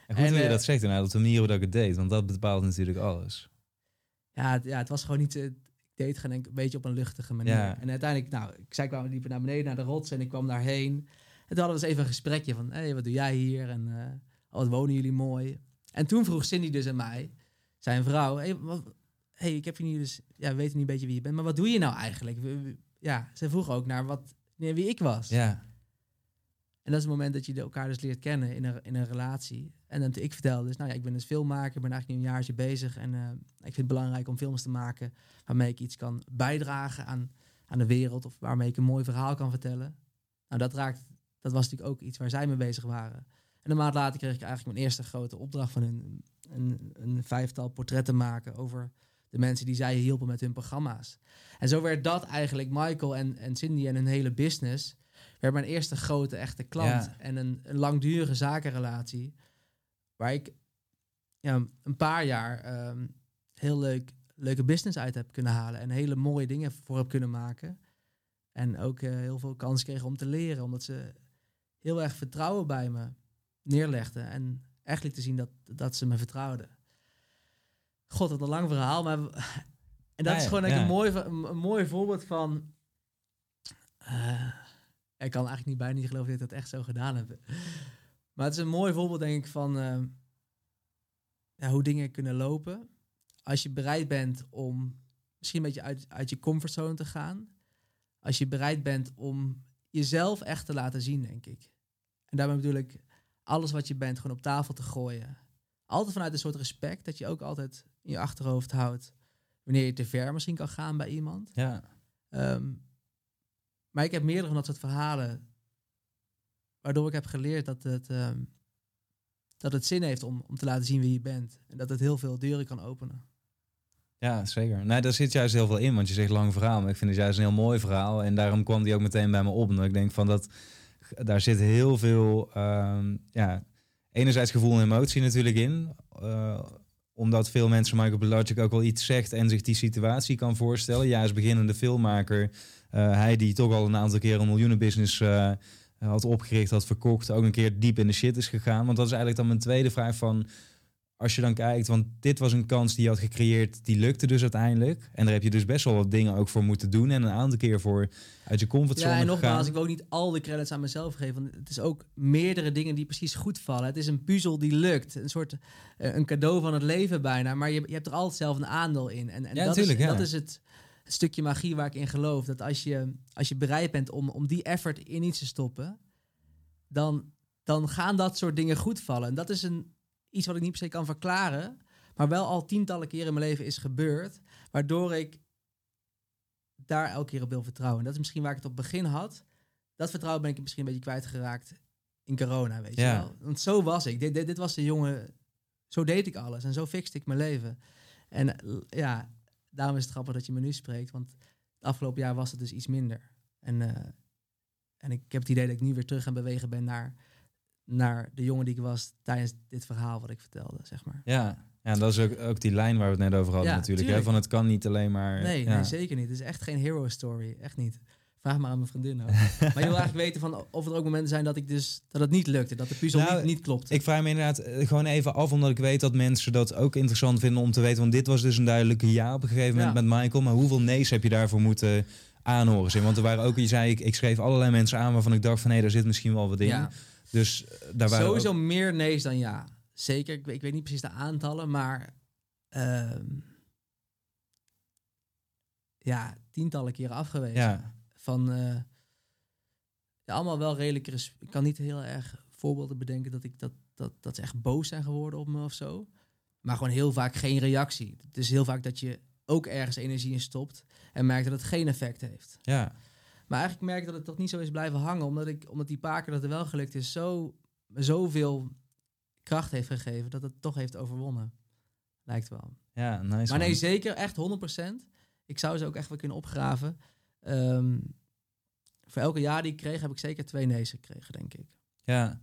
en goed en, dat je eh, dat zegt inderdaad, op de manier hoe ik het deed. Want dat bepaalt natuurlijk alles. Ja, het, ja, het was gewoon niet... eh, ik deed het gewoon een beetje op een luchtige manier. Ja. En uiteindelijk, nou, ik zij kwamen liepen naar beneden, naar de rots. En ik kwam daarheen. En toen hadden we eens even een gesprekje van... Hé, hey, wat doe jij hier? En eh, oh, wat wonen jullie mooi? En toen vroeg Cindy dus aan mij, zijn vrouw... Hey, wat, hey, ik heb je niet dus... Ja, we weten niet een beetje wie je bent. Maar wat doe je nou eigenlijk? Ja, ze vroeg ook naar wat, naar wie ik was. Ja. En dat is het moment dat je elkaar dus leert kennen in een, in een relatie. En dan ik vertelde dus, nou ja, ik ben dus filmmaker, ik ben eigenlijk nu een jaartje bezig. En eh, ik vind het belangrijk om films te maken waarmee ik iets kan bijdragen aan, aan de wereld. Of waarmee ik een mooi verhaal kan vertellen. Nou, dat raakt, dat was natuurlijk ook iets waar zij mee bezig waren. En een maand later kreeg ik eigenlijk mijn eerste grote opdracht van hun. Een, een vijftal portretten maken over de mensen die zij hielpen met hun programma's. En zo werd dat eigenlijk Michael en, en Cindy en hun hele business werd mijn eerste grote echte klant. Ja. En een, een langdurige zakenrelatie. Waar ik ja, een paar jaar ehm, heel leuk, leuke business uit heb kunnen halen. En hele mooie dingen voor heb kunnen maken. En ook eh, heel veel kans kregen om te leren. Omdat ze heel erg vertrouwen bij me neerlegden. En echt liet te zien dat, dat ze me vertrouwden. God, wat een lang verhaal. Maar, <laughs> en dat is gewoon ja. een, mooi, een, een mooi voorbeeld van... eh, ik kan eigenlijk niet bijna niet geloven dat ik dat echt zo gedaan heb. Maar het is een mooi voorbeeld, denk ik, van eh, ja, hoe dingen kunnen lopen. Als je bereid bent om misschien een beetje uit, uit je comfortzone te gaan. Als je bereid bent om jezelf echt te laten zien, denk ik. En daarmee bedoel ik alles wat je bent gewoon op tafel te gooien. Altijd vanuit een soort respect dat je ook altijd in je achterhoofd houdt. Wanneer je te ver misschien kan gaan bij iemand. Ja. Ehm, maar ik heb meerdere van dat soort verhalen. Waardoor ik heb geleerd dat het, ehm, dat het zin heeft om, om te laten zien wie je bent. En dat het heel veel deuren kan openen. Ja, zeker. Nee, daar zit juist heel veel in, want je zegt lang verhaal, maar ik vind het juist een heel mooi verhaal. En daarom kwam die ook meteen bij me op. Ik denk van dat, daar zit heel veel, ehm, ja, enerzijds gevoel en emotie natuurlijk in. Eh, omdat veel mensen Michael Pilarczyk ook wel iets zegt en zich die situatie kan voorstellen. Ja, als beginnende filmmaker, eh, hij die toch al een aantal keer een miljoenenbusiness eh had opgericht, had verkocht, ook een keer diep in de shit is gegaan. Want dat is eigenlijk dan mijn tweede vraag van, als je dan kijkt, want dit was een kans die je had gecreëerd, die lukte dus uiteindelijk. En daar heb je dus best wel wat dingen ook voor moeten doen en een aantal keer voor uit je comfortzone Ja, en nogmaals, gegaan. ik wil ook niet al de credits aan mezelf geven. Want het is ook meerdere dingen die precies goed vallen. Het is een puzzel die lukt. Een soort eh, een cadeau van het leven bijna. Maar je, je hebt er altijd zelf een aandeel in. En, en Ja, dat, is, ja. dat is het stukje magie waar ik in geloof. Dat als je, als je bereid bent om, om die effort in iets te stoppen, dan, dan gaan dat soort dingen goed vallen. En dat is een, iets wat ik niet per se kan verklaren, maar wel al tientallen keren in mijn leven is gebeurd, waardoor ik daar elke keer op wil vertrouwen. En dat is misschien waar ik het op begin had. Dat vertrouwen ben ik misschien een beetje kwijtgeraakt in corona, weet Ja. je wel. Want zo was ik. Dit, dit, dit was de jongen... Zo deed ik alles en zo fixte ik mijn leven. En ja, daarom is het grappig dat je me nu spreekt. Want het afgelopen jaar was het dus iets minder. En, eh, en ik heb het idee dat ik nu weer terug aan bewegen ben naar, naar de jongen die ik was tijdens dit verhaal wat ik vertelde, zeg maar. Ja, ja en dat is ook, ook die lijn waar we het net over hadden Ja, natuurlijk. Hè? Van het kan niet alleen maar... Nee, ja. nee, zeker niet. Het is echt geen hero story. Echt niet. Vraag maar aan mijn vriendin <laughs> maar je wil eigenlijk weten van of er ook momenten zijn dat ik dus dat het niet lukte, dat de puzzel Nou, niet, niet klopte. Ik vraag me inderdaad eh, gewoon even af, omdat ik weet dat mensen dat ook interessant vinden om te weten. Want dit was dus een duidelijke ja op een gegeven moment met Michael. Maar hoeveel nee's heb je daarvoor moeten aanhoren? Want er waren ook, je zei, ik, ik schreef allerlei mensen aan waarvan ik dacht van hé, daar zit misschien wel wat in. Dus eh, daar waren Sowieso ook- meer nee's dan ja. Zeker. Ik, weet- ik weet niet precies de aantallen, maar ehm, ja, tientallen keren afgewezen. ja, Van eh, ja, allemaal wel redelijk. Ik kan niet heel erg voorbeelden bedenken dat ik dat, dat, dat ze echt boos zijn geworden op me of zo. Maar gewoon heel vaak geen reactie. Het is heel vaak dat je ook ergens energie in stopt en merkt dat het geen effect heeft. Ja, Maar eigenlijk merk ik dat het toch niet zo is blijven hangen, omdat, ik, omdat die paar keer dat het wel gelukt is, zo, zoveel kracht heeft gegeven dat het toch heeft overwonnen. Lijkt wel. ja nice. Maar nee, man. zeker, echt 100%. Ik zou ze ook echt wel kunnen opgraven. Ehm, voor elke jaar die ik kreeg, heb ik zeker twee nee's gekregen, denk ik. Ja,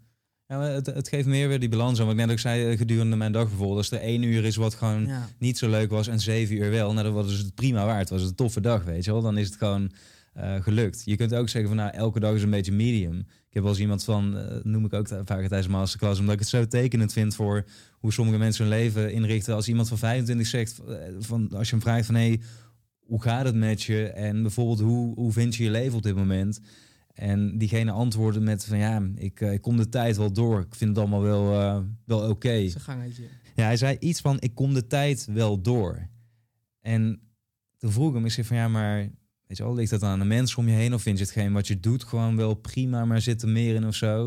ja het, het geeft meer weer die balans aan. Wat ik net ook zei eh, gedurende mijn dag bijvoorbeeld. Als er één uur is wat gewoon Ja. niet zo leuk was en zeven uur wel, nou, dan was het prima waard. Was het een toffe dag, weet je wel. Dan is het gewoon eh, gelukt. Je kunt ook zeggen van nou, elke dag is een beetje medium. Ik heb wel eens iemand van, eh, noem ik ook vaak tijdens de masterclass, omdat ik het zo tekenend vind voor hoe sommige mensen hun leven inrichten. Als iemand van 25 zegt, eh, van, als je hem vraagt van hé, hey, hoe gaat het met je? En bijvoorbeeld, hoe, hoe vind je je leven op dit moment? En diegene antwoordde met van ja, ik, ik kom de tijd wel door. Ik vind het allemaal wel, wel oké. Gangetje. Ja, hij zei iets van ik kom de tijd wel door. En toen vroeg ik hem, ik zei van ja, maar weet je wel, ligt dat aan de mensen om je heen of vind je hetgeen wat je doet gewoon wel prima, maar zit er meer in of zo?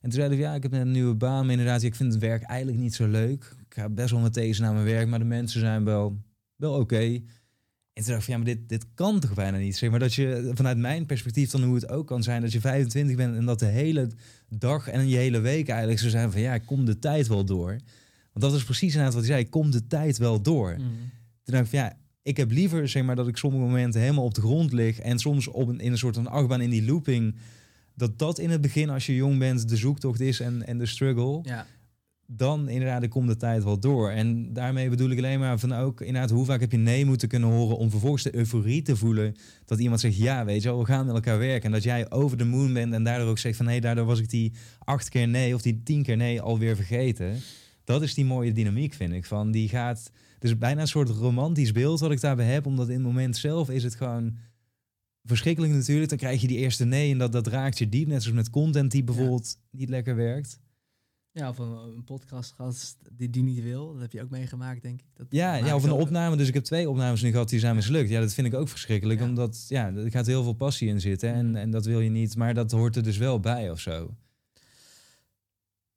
En toen zei hij ja, ik heb net een nieuwe baan, maar inderdaad, ik vind het werk eigenlijk niet zo leuk. Ik ga best wel met deze naar mijn werk, maar de mensen zijn wel, wel oké. En toen dacht ik van ja, maar dit, dit kan toch bijna niet. Zeg maar dat je vanuit mijn perspectief dan hoe het ook kan zijn dat je 25 bent en dat de hele dag en je hele week eigenlijk zo zijn van ja, kom de tijd wel door. Want dat is precies inderdaad wat hij zei, kom de tijd wel door. Mhm. Toen dacht ik van ja, ik heb liever zeg maar dat ik sommige momenten helemaal op de grond lig en soms op een, in een soort van achtbaan in die looping. Dat dat in het begin als je jong bent de zoektocht is en, en de struggle. Ja. Dan inderdaad, ik kom de tijd wel door. En daarmee bedoel ik alleen maar van ook inderdaad, hoe vaak heb je nee moeten kunnen horen om vervolgens de euforie te voelen. Dat iemand zegt, ja weet je wel, we gaan met elkaar werken. En dat jij over de moon bent en daardoor ook zegt van nee, daardoor was ik die acht keer nee of die tien keer nee alweer vergeten. Dat is die mooie dynamiek, vind ik. Van die gaat, dus bijna een soort romantisch beeld wat ik daarbij heb. Omdat in het moment zelf is het gewoon verschrikkelijk natuurlijk. Dan krijg je die eerste nee en dat, dat raakt je diep. Net zoals met content die bijvoorbeeld niet lekker werkt. Ja, of een, een podcastgast die die niet wil. Dat heb je ook meegemaakt, denk ik. Dat Ja, ja, of een opname. Dus ik heb twee opnames nu gehad die zijn mislukt. Ja, dat vind ik ook verschrikkelijk. Ja. Omdat ja, er gaat heel veel passie in zitten. En, en dat wil je niet. Maar dat hoort er dus wel bij of zo.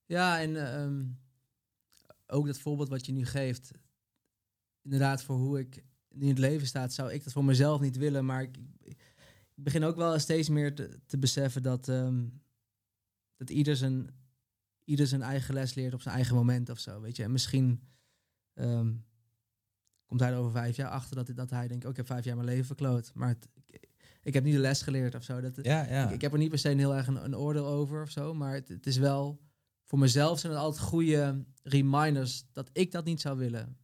Ja, en ehm, ook dat voorbeeld wat je nu geeft. Inderdaad, voor hoe ik nu in het leven sta, zou ik dat voor mezelf niet willen. Maar ik, ik begin ook wel steeds meer te, te beseffen dat, ehm, dat ieder, zijn, ieder zijn eigen les leert op zijn eigen moment of zo. Weet je, en misschien ehm, komt hij er over vijf jaar achter dat, dat hij denkt: oh, ik heb vijf jaar mijn leven verkloot. Maar het, ik, ik heb niet de les geleerd of zo. Dat, Ja, ja. ik, ik heb er niet per se een heel erg een, een oordeel over of zo, maar het, het is wel voor mezelf zijn het altijd goede reminders dat ik dat niet zou willen.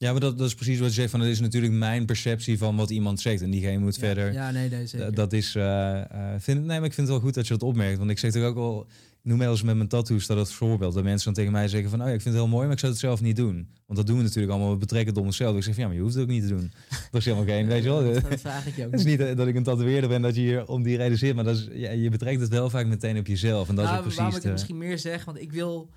Ja, maar dat, dat is precies wat je zegt. Van, dat is natuurlijk mijn perceptie van wat iemand zegt. En diegene moet Ja, verder. Ja, nee, nee, zeker. Uh, dat is. eh, eh, vind, nee, maar ik vind het wel goed dat je dat opmerkt. Want ik zeg toch ook. Ik noem wel eens met mijn tattoos dat het voorbeeld. Dat mensen dan tegen mij zeggen van, oh ja, ik vind het heel mooi, maar ik zou het zelf niet doen. Want dat doen we natuurlijk allemaal. We betrekken het op onszelf. Ik zeg van, ja, maar je hoeft het ook niet te doen. Dat is helemaal geen, weet je wel. <laughs> dat, <laughs> vraag ik je ook Het is niet. dat ik een tatoeëerder ben dat je hier om die reden zit, maar dat is, ja, je betrekt het wel vaak meteen op jezelf. En dat Nou, is waarom precies. ik het misschien meer zeg, want ik wil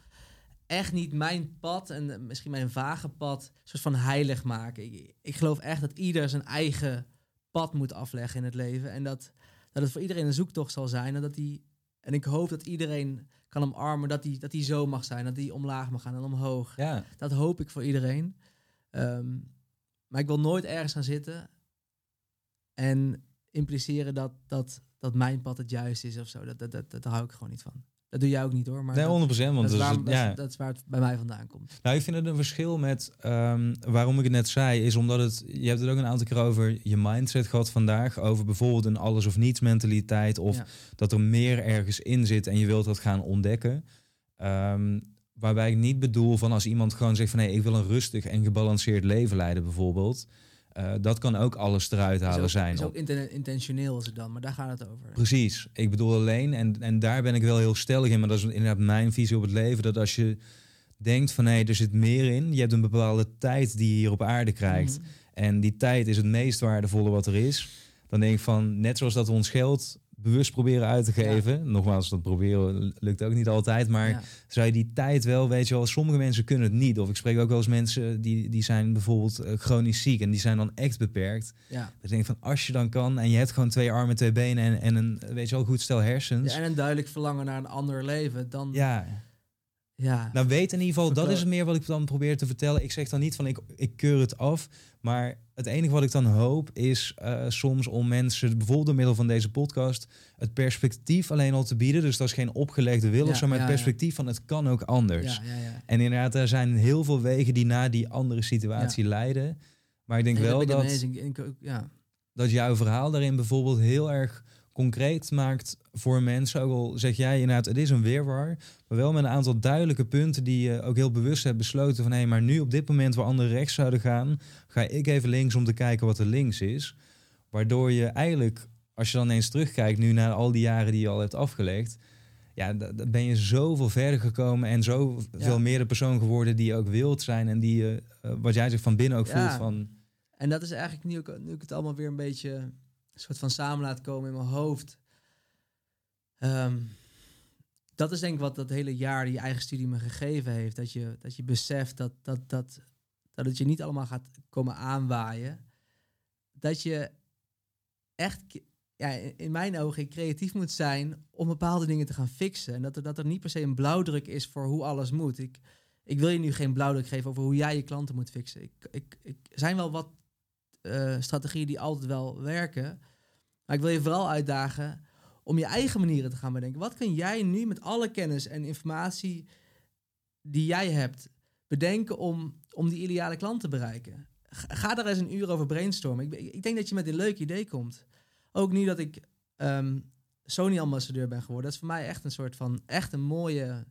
echt niet mijn pad en eh, misschien mijn vage pad soort van heilig maken. Ik, ik geloof echt dat ieder zijn eigen pad moet afleggen in het leven en dat, dat het voor iedereen een zoektocht zal zijn en dat die en ik hoop dat iedereen kan omarmen dat die, dat die zo mag zijn, dat die omlaag mag gaan en omhoog. Ja, Dat hoop ik voor iedereen. Ehm, maar ik wil nooit ergens gaan zitten en impliceren dat, dat, dat mijn pad het juiste is of zo. Dat, dat, dat, dat hou ik gewoon niet van. Dat doe jij ook niet hoor. Maar nee, dat, 100 want dat, is waar, dat, is- ja. dat is waar het bij mij vandaan komt. Nou, ik vind het een verschil met ehm, waarom ik het net zei, is omdat het, je hebt het ook een aantal keer over je mindset gehad vandaag, over bijvoorbeeld een alles of niets mentaliteit, of Ja. dat er meer ergens in zit en je wilt dat gaan ontdekken. Ehm, waarbij ik niet bedoel van als iemand gewoon zegt van nee, ik wil een rustig en gebalanceerd leven leiden bijvoorbeeld. Eh, dat kan ook alles eruit Is halen ook, zijn. is ook inten- intentioneel is het dan, maar daar gaat het over. Precies. Ik bedoel alleen, en, en daar ben ik wel heel stellig in, maar dat is inderdaad mijn visie op het leven, dat als je denkt van hé, er zit meer in, je hebt een bepaalde tijd die je hier op aarde krijgt, Mhm. en die tijd is het meest waardevolle wat er is, dan denk ik van, net zoals dat ons geld bewust proberen uit te geven, nogmaals, dat proberen lukt ook niet altijd, maar Ja. zou je die tijd wel, weet je wel, sommige mensen kunnen het niet. Of ik spreek ook wel eens mensen die, die zijn bijvoorbeeld eh, chronisch ziek en die zijn dan echt beperkt. Ja. Dus ik denk van, als je dan kan en je hebt gewoon twee armen, twee benen en, en een, weet je wel, goed stel hersens. Ja, en een duidelijk verlangen naar een ander leven, dan Ja, Ja. Nou, weet in ieder geval, dat is meer wat ik dan probeer te vertellen. Ik zeg dan niet van ik, ik keur het af. Maar het enige wat ik dan hoop is eh, soms om mensen, bijvoorbeeld door middel van deze podcast, het perspectief alleen al te bieden. Dus dat is geen opgelegde wil Ja, of zo, maar ja, het ja. perspectief van het kan ook anders. ja, ja, ja. En inderdaad, er zijn heel veel wegen die naar die andere situatie leiden. Maar ik denk Nee, wel dat, ja. dat jouw verhaal daarin bijvoorbeeld heel erg concreet maakt voor mensen. Ook al zeg jij inderdaad, het is een weerwar. Maar wel met een aantal duidelijke punten die je ook heel bewust hebt besloten. Van hé, maar nu op dit moment waar anderen rechts zouden gaan, ga ik even links om te kijken wat er links is. Waardoor je eigenlijk, als je dan eens terugkijkt nu naar al die jaren die je al hebt afgelegd. Ja, da- da- ben je zoveel verder gekomen en zoveel Ja. meer de persoon geworden die je ook wilt zijn. En die je, eh, wat jij zegt van binnen ook Ja. voelt van... En dat is eigenlijk nu, ook, nu ik het allemaal weer een beetje een soort van samen laat komen in mijn hoofd. Ehm, dat is denk ik wat dat hele jaar die eigen studie me gegeven heeft. Dat je, dat je beseft dat, dat, dat, dat het je niet allemaal gaat komen aanwaaien. Dat je echt, ja, in mijn ogen, creatief moet zijn om bepaalde dingen te gaan fixen. En dat er, dat er niet per se een blauwdruk is voor hoe alles moet. Ik, ik wil je nu geen blauwdruk geven over hoe jij je klanten moet fixen. Ik, ik, ik zijn wel wat eh, strategieën die altijd wel werken. Maar ik wil je vooral uitdagen om je eigen manieren te gaan bedenken. Wat kun jij nu met alle kennis en informatie die jij hebt bedenken om, om die ideale klant te bereiken? Ga daar eens een uur over brainstormen. Ik, ik denk dat je met een leuk idee komt. Ook nu dat ik ehm, Sony-ambassadeur ben geworden. Dat is voor mij echt een soort van, echt een mooie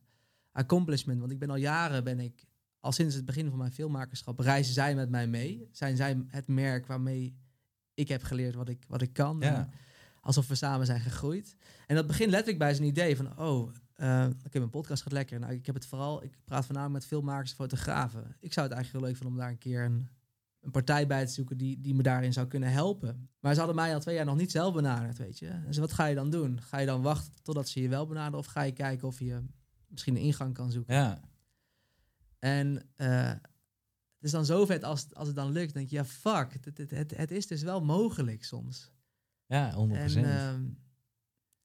accomplishment. Want ik ben al jaren, ben ik, al sinds het begin van mijn filmmakerschap, reizen zij met mij mee. Zijn zij het merk waarmee ik heb geleerd wat ik, wat ik kan. Ja. Alsof we samen zijn gegroeid. En dat begint letterlijk bij zijn idee van, oh, eh oké, mijn podcast gaat lekker. Nou, ik heb het vooral, ik praat voornamelijk met filmmakers en fotografen. Ik zou het eigenlijk heel leuk vinden om daar een keer een, een partij bij te zoeken die, die me daarin zou kunnen helpen. Maar ze hadden mij al twee jaar nog niet zelf benaderd, weet je. Dus wat ga je dan doen? Ga je dan wachten totdat ze je wel benaderen of ga je kijken of je misschien een ingang kan zoeken? Ja, En eh, het is dan zo vet als, als het dan lukt. denk je, ja, fuck, het, het, het, het is dus wel mogelijk soms. ja 100%. En ehm,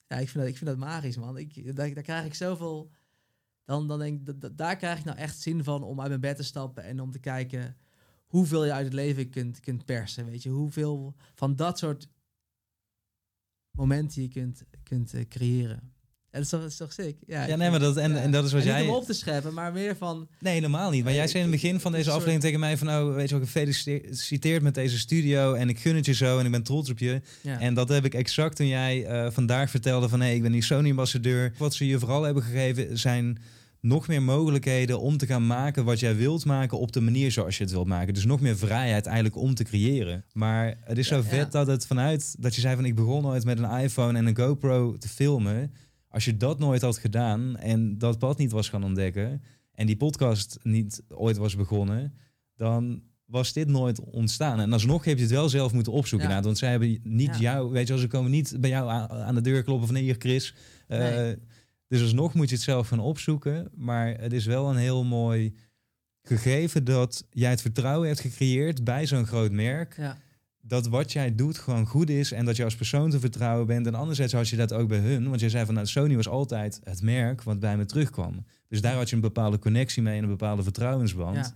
ja, ik vind, dat, ik vind dat magisch, man. Ik, daar, daar krijg ik zoveel... Dan, dan denk ik, dat- dat- daar krijg ik nou echt zin van om uit mijn bed te stappen en om te kijken hoeveel je uit het leven kunt, kunt persen. Weet je, hoeveel van dat soort momenten je kunt, kunt eh, creëren. En dat is toch, dat is toch sick? Ja, nee, maar dat, en, en dat is wat En jij... Niet om op te scheppen, maar meer van... Nee, helemaal niet. Maar jij zei in het begin van deze aflevering tegen mij van... nou, weet je wel, gefeliciteerd met deze studio... en ik gun het je zo en ik ben trots op je. Ja. En dat heb ik exact toen jij eh, vandaag vertelde van... hé, ik ben die Sony-ambassadeur. Wat ze je vooral hebben gegeven zijn nog meer mogelijkheden... om te gaan maken wat jij wilt maken op de manier zoals je het wilt maken. Dus nog meer vrijheid eigenlijk om te creëren. Maar het is Ja, zo vet ja. dat het vanuit... dat je zei van ik begon nooit met een iPhone en een GoPro te filmen... Als je dat nooit had gedaan en dat pad niet was gaan ontdekken en die podcast niet ooit was begonnen, dan was dit nooit ontstaan. En alsnog heb je het wel zelf moeten opzoeken. Ja. want zij hebben niet Ja. jou, weet je, wel, ze komen niet bij jou aan, de deur kloppen van hier Chris. Eh, Nee. Dus alsnog moet je het zelf gaan opzoeken. Maar het is wel een heel mooi gegeven dat jij het vertrouwen hebt gecreëerd bij zo'n groot merk ja. Dat wat jij doet gewoon goed is en dat je als persoon te vertrouwen bent. En anderzijds had je dat ook bij hun, want jij zei van nou, Sony was altijd het merk wat bij me terugkwam. Dus daar had je een bepaalde connectie mee en een bepaalde vertrouwensband. Ja.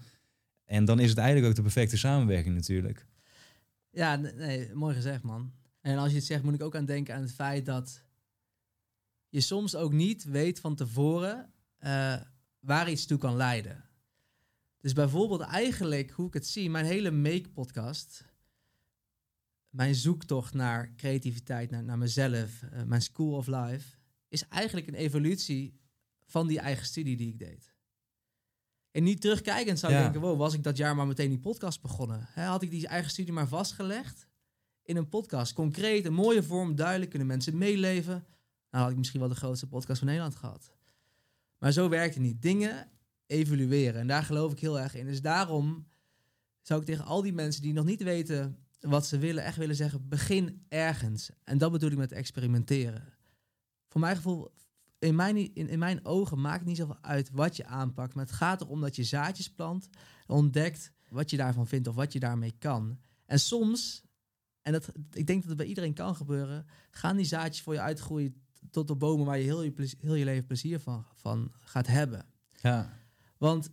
En dan is het eigenlijk ook de perfecte samenwerking natuurlijk. Ja, nee, mooi gezegd, man. En als je het zegt, moet ik ook aan denken aan het feit dat je soms ook niet weet van tevoren eh, waar iets toe kan leiden. Dus bijvoorbeeld eigenlijk, hoe ik het zie, mijn hele Make-podcast, mijn zoektocht naar creativiteit, naar, naar mezelf, eh, mijn School of Life, is eigenlijk een evolutie van die eigen studie die ik deed. En niet terugkijkend zou ik Ja. denken, wow, was ik dat jaar maar meteen die podcast begonnen? Had ik die eigen studie maar vastgelegd in een podcast. Concreet, een mooie vorm, duidelijk, kunnen mensen meeleven. Nou had ik misschien wel de grootste podcast van Nederland gehad. Maar zo werkt het niet. Dingen evolueren. En daar geloof ik heel erg in. Dus daarom zou ik tegen al die mensen die nog niet weten wat ze willen, echt willen zeggen, begin ergens. En dat bedoel ik met experimenteren. Voor mijn gevoel, in mijn, in, in mijn ogen maakt het niet zoveel uit wat je aanpakt. Maar het gaat erom dat je zaadjes plant ontdekt wat je daarvan vindt of wat je daarmee kan. En soms, en dat, ik denk dat het bij iedereen kan gebeuren, gaan die zaadjes voor je uitgroeien tot de bomen waar je heel je, heel je leven plezier van, van gaat hebben. Ja. Want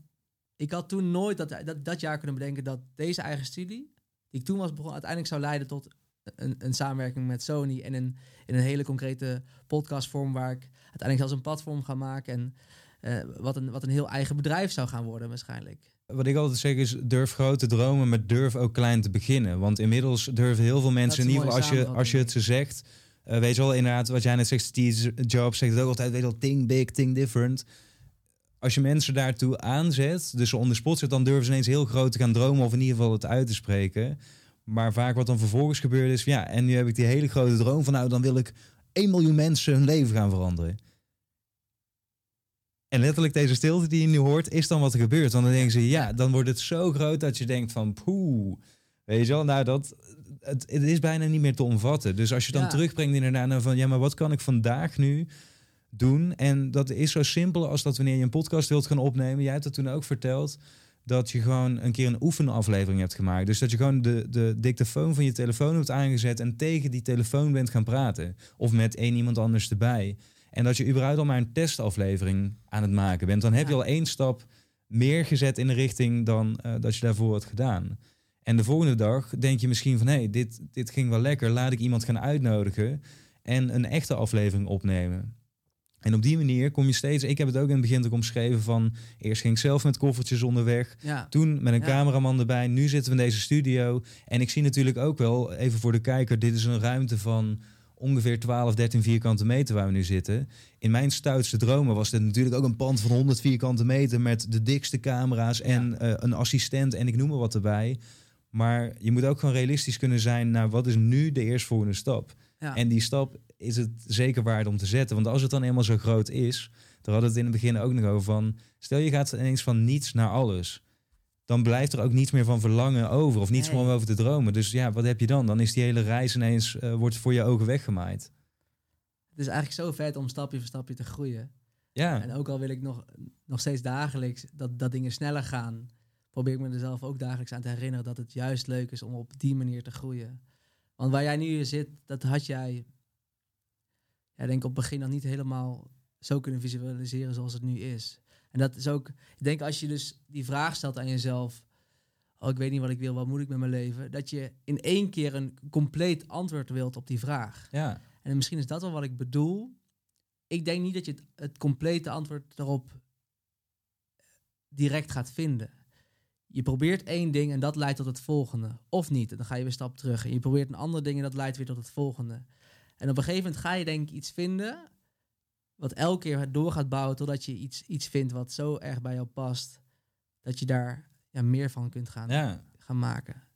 ik had toen nooit dat, dat, dat jaar kunnen bedenken dat deze eigen studie, die ik toen was begonnen, uiteindelijk zou leiden tot een, een samenwerking met Sony en in, in een hele concrete podcastvorm waar ik uiteindelijk zelfs een platform ga maken en eh, wat, een, wat een heel eigen bedrijf zou gaan worden waarschijnlijk. Wat ik altijd zeg is, durf groot te dromen, maar durf ook klein te beginnen. Want inmiddels durven heel veel mensen, in ieder een geval als je, als je het ze zegt... eh, weet je wel, inderdaad, wat jij net zegt, Steve Jobs zegt het ook altijd, weet je wel, think big, think different. Als je mensen daartoe aanzet, dus ze on the spot zet, dan durven ze ineens heel groot te gaan dromen of in ieder geval het uit te spreken. Maar vaak wat dan vervolgens gebeurt is, ja, en nu heb ik die hele grote droom van, nou, dan wil ik 1 miljoen mensen hun leven gaan veranderen. En letterlijk deze stilte die je nu hoort, is dan wat er gebeurt. Want dan denken ze, ja, dan wordt het zo groot dat je denkt van, poeh. Weet je wel, nou dat, het, het is bijna niet meer te omvatten. Dus als je dan Ja. terugbrengt inderdaad naar van, ja, maar wat kan ik vandaag nu doen? En dat is zo simpel als dat wanneer je een podcast wilt gaan opnemen. Jij hebt het toen ook verteld, dat je gewoon een keer een oefenaflevering hebt gemaakt. Dus dat je gewoon de, de dictafoon van je telefoon hebt aangezet en tegen die telefoon bent gaan praten. Of met één iemand anders erbij. En dat je überhaupt al maar een testaflevering aan het maken bent. Dan heb je Ja. al één stap meer gezet in de richting dan eh, dat je daarvoor had gedaan. En de volgende dag denk je misschien van... hé, hey, dit, dit ging wel lekker. Laat ik iemand gaan uitnodigen en een echte aflevering opnemen. En op die manier kom je steeds... Ik heb het ook in het begin ook omschreven van... Eerst ging ik zelf met koffertjes onderweg. Ja, Toen met een Ja. cameraman erbij. Nu zitten we in deze studio. En ik zie natuurlijk ook wel, even voor de kijker... dit is een ruimte van ongeveer 12, 13 vierkante meter waar we nu zitten. In mijn stoutste dromen was dit natuurlijk ook een pand van 100 vierkante meter... met de dikste camera's en eh, een assistent en ik noem maar wat erbij. Maar je moet ook gewoon realistisch kunnen zijn... naar wat is nu de eerstvolgende stap? ja. En die stap is het zeker waard om te zetten. Want als het dan eenmaal zo groot is, daar hadden we het in het begin ook nog over van, stel je gaat ineens van niets naar alles. Dan blijft er ook niets meer van verlangen over of niets meer om over te dromen. Dus ja, wat heb je dan? Dan is die hele reis ineens, eh, wordt voor je ogen weggemaaid. het is eigenlijk zo vet om stapje voor stapje te groeien. Ja, En ook al wil ik nog, nog steeds dagelijks dat, dat dingen sneller gaan, probeer ik me er zelf ook dagelijks aan te herinneren dat het juist leuk is om op die manier te groeien. Want waar jij nu zit, dat had jij, ja, denk ik op het begin nog niet helemaal zo kunnen visualiseren zoals het nu is. En dat is ook, ik denk als je dus die vraag stelt aan jezelf, oh ik weet niet wat ik wil, wat moet ik met mijn leven, dat je in één keer een compleet antwoord wilt op die vraag. ja, En misschien is dat wel wat ik bedoel. Ik denk niet dat je het, het complete antwoord daarop direct gaat vinden. Je probeert één ding en dat leidt tot het volgende. Of niet, en dan ga je weer een stap terug. En je probeert een ander ding en dat leidt weer tot het volgende. En op een gegeven moment ga je denk ik iets vinden... wat elke keer door gaat bouwen totdat je iets, iets vindt wat zo erg bij jou past... dat je daar ja, meer van kunt gaan, ja. gaan maken.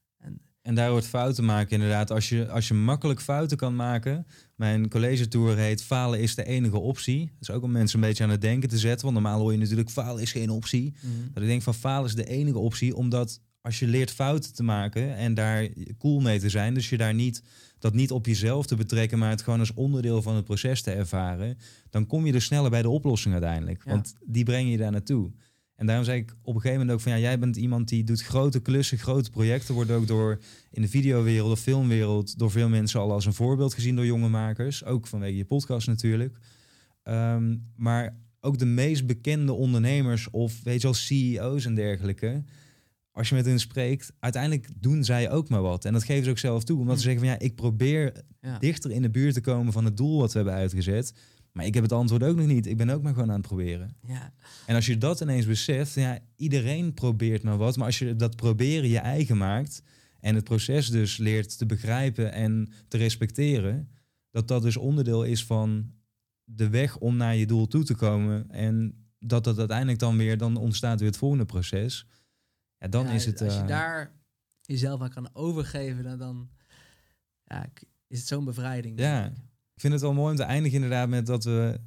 En daar wordt fouten maken inderdaad. Als je, als je makkelijk fouten kan maken. Mijn college tour heet falen is de enige optie. Dat is ook om mensen een beetje aan het denken te zetten. Want normaal hoor je natuurlijk falen is geen optie. Dat ik denk van falen is de enige optie. Omdat als je leert fouten te maken en daar cool mee te zijn. Dus je daar niet dat niet op jezelf te betrekken. Maar het gewoon als onderdeel van het proces te ervaren. Dan kom je er sneller bij de oplossing uiteindelijk. Ja. Want die breng je daar naartoe. En daarom zei ik op een gegeven moment ook van ja, jij bent iemand die doet grote klussen, grote projecten. Wordt ook door in de videowereld of filmwereld door veel mensen al als een voorbeeld gezien door jonge makers. Ook vanwege je podcast natuurlijk. Ehm, maar ook de meest bekende ondernemers of weet je wel, CEO's en dergelijke. Als je met hen spreekt, uiteindelijk doen zij ook maar wat. En dat geven ze ook zelf toe. Omdat ze Hm. zeggen van ja, ik probeer Ja. dichter in de buurt te komen van het doel wat we hebben uitgezet. Maar ik heb het antwoord ook nog niet. Ik ben ook maar gewoon aan het proberen. Ja. En als je dat ineens beseft, ja, iedereen probeert maar wat. Maar als je dat proberen je eigen maakt en het proces dus leert te begrijpen en te respecteren, dat dat dus onderdeel is van de weg om naar je doel toe te komen. En dat dat uiteindelijk dan weer, dan ontstaat weer het volgende proces. Ja, dan Ja, is het... Als je eh, daar jezelf aan kan overgeven, dan, dan ja, is het zo'n bevrijding. Ja. ik. Ik vind het wel mooi om te eindigen inderdaad met dat we...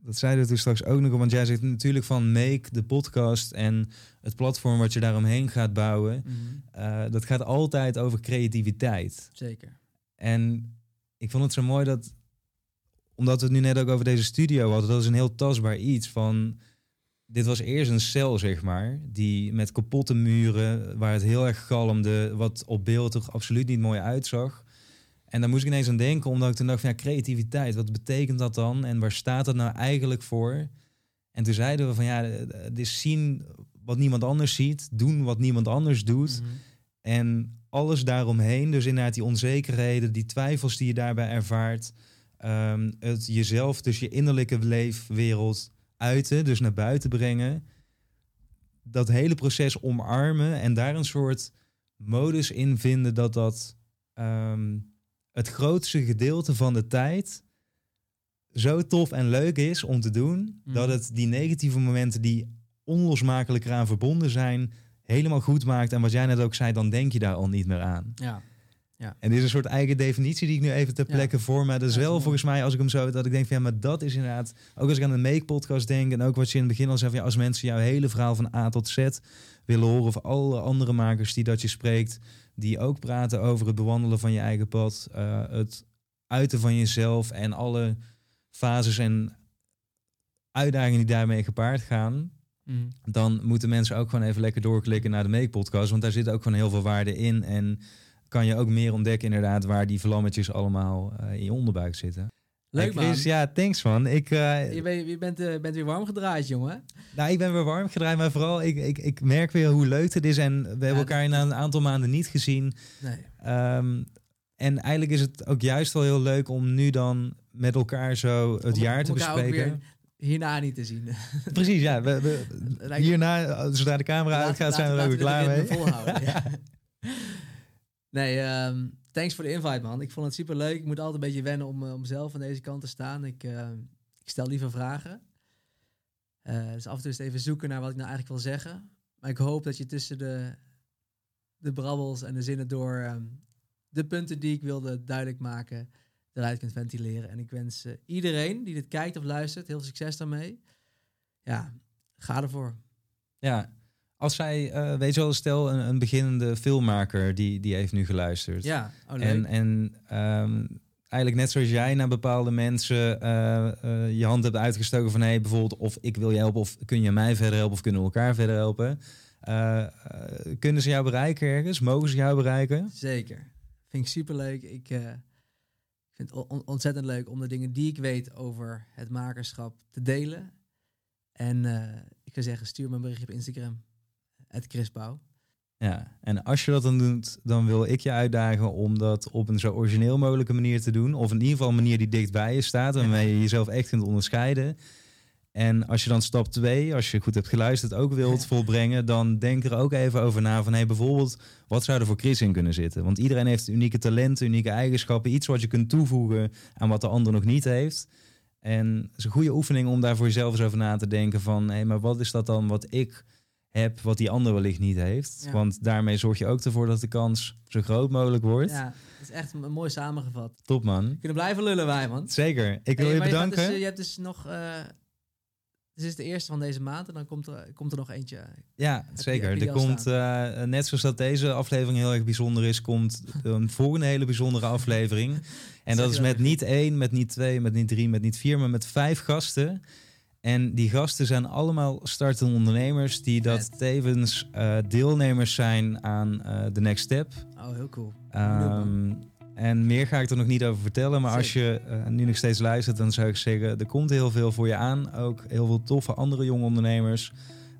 Dat zeiden we toen straks ook nog, want jij zegt natuurlijk van make de podcast en het platform wat je daaromheen gaat bouwen. Mhm, eh, dat gaat altijd over creativiteit. Zeker. En ik vond het zo mooi dat, omdat we het nu net ook over deze studio hadden, dat is een heel tastbaar iets van. Dit was eerst een cel, zeg maar, die met kapotte muren, waar het heel erg galmde, wat op beeld toch absoluut niet mooi uitzag. En daar moest ik ineens aan denken, omdat ik toen dacht van ja, creativiteit, wat betekent dat dan? En waar staat dat nou eigenlijk voor? En toen zeiden we van ja, eh, het is zien wat niemand anders ziet, doen wat niemand anders doet. Mhm. En alles daaromheen, dus inderdaad die onzekerheden, die twijfels die je daarbij ervaart. ehm, het jezelf, dus je innerlijke leefwereld uiten, dus naar buiten brengen. Dat hele proces omarmen en daar een soort modus in vinden dat dat ehm, het grootste gedeelte van de tijd zo tof en leuk is om te doen, Mhm. dat het die negatieve momenten die onlosmakelijk eraan verbonden zijn, helemaal goed maakt. En wat jij net ook zei, dan denk je daar al niet meer aan. Ja. En dit is een soort eigen definitie die ik nu even ter Ja. plekke vorm. Maar dat is Ja, wel mooi. volgens mij, als ik hem zo, dat ik denk van ja, maar dat is inderdaad, ook als ik aan de Make-podcast denk en ook wat je in het begin al zei, van, ja, als mensen jouw hele verhaal van A tot Z willen horen, of alle andere makers die dat je spreekt, die ook praten over het bewandelen van je eigen pad, eh, het uiten van jezelf en alle fases en uitdagingen die daarmee gepaard gaan, Mhm. dan moeten mensen ook gewoon even lekker doorklikken naar de Make-podcast. Want daar zit ook gewoon heel veel waarde in. En kan je ook meer ontdekken inderdaad waar die vlammetjes allemaal eh, in je onderbuik zitten. Leuk Hey, Chris, man. ja, thanks man. Ik, eh, Je, bent, je bent, eh, bent weer warm gedraaid, jongen. nou, ik ben weer warm gedraaid, maar vooral ik, ik, ik merk weer hoe leuk het is. En we hebben elkaar na een aantal maanden niet gezien. Nee. Ehm, en eigenlijk is het ook juist wel heel leuk om nu dan met elkaar zo het Om- jaar te bespreken. Hierna niet te zien. Precies, ja. We, <laughs> hierna, zodra de camera uitgaat, zijn we er ook klaar mee. volhouden, ja. <laughs> Nee, ehm, thanks voor de invite, man. Ik vond het super leuk. Ik moet altijd een beetje wennen om, eh, om zelf aan deze kant te staan. Ik, eh, ik stel liever vragen. Eh, dus af en toe is even zoeken naar wat ik nou eigenlijk wil zeggen. Maar ik hoop dat je tussen de, de brabbels en de zinnen door ehm, de punten die ik wilde duidelijk maken, eruit kunt ventileren. En ik wens eh, iedereen die dit kijkt of luistert heel veel succes daarmee. Ja, ga ervoor. Ja, als zij, eh, weet je wel, stel een, een beginnende filmmaker die, die heeft nu geluisterd. Ja, oh, leuk. en en ehm, eigenlijk net zoals jij naar bepaalde mensen eh, eh, je hand hebt uitgestoken van hey, bijvoorbeeld of ik wil je helpen of kun je mij verder helpen of kunnen we elkaar verder helpen. Kunnen ze jou bereiken ergens? Mogen ze jou bereiken? Zeker. Vind ik super leuk. Ik vind het on- ontzettend leuk om de dingen die ik weet over het makerschap te delen. En ik zou zeggen, stuur me een berichtje op Instagram. Het Chris Pauw. Ja, en als je dat dan doet, dan wil ik je uitdagen om dat op een zo origineel mogelijke manier te doen. Of in ieder geval een manier die dicht bij je staat, waarmee je jezelf echt kunt onderscheiden. En als je dan stap 2, als je goed hebt geluisterd, ook wilt volbrengen, dan denk er ook even over na van hey, bijvoorbeeld, wat zou er voor Chris in kunnen zitten? Want iedereen heeft unieke talenten, unieke eigenschappen, iets wat je kunt toevoegen aan wat de ander nog niet heeft. En het is een goede oefening om daar voor jezelf eens over na te denken van hé, maar wat is dat dan wat ik heb, wat die ander wellicht niet heeft? Ja. Want daarmee zorg je ook ervoor dat de kans zo groot mogelijk wordt. Ja, het is echt m- mooi samengevat. Top man. We kunnen blijven lullen wij, man. Zeker. Ik wil Hey, je bedanken. Dus, eh, je hebt dus nog... eh dit is de eerste van deze maand en dan komt er, komt er nog eentje. Ja, je- zeker. je die er komt, eh, net zoals dat deze aflevering heel erg bijzonder is, komt <laughs> een volgende hele bijzondere aflevering. En dat je is dat met niet één, met niet twee, met niet drie, met niet vier, maar met vijf gasten. En die gasten zijn allemaal startende ondernemers die dat tevens eh, deelnemers zijn aan eh The Next Step. Oh, heel cool. Ehm, en meer ga ik er nog niet over vertellen. Maar als je eh, nu nog steeds luistert, dan zou ik zeggen: er komt heel veel voor je aan. Ook heel veel toffe andere jonge ondernemers.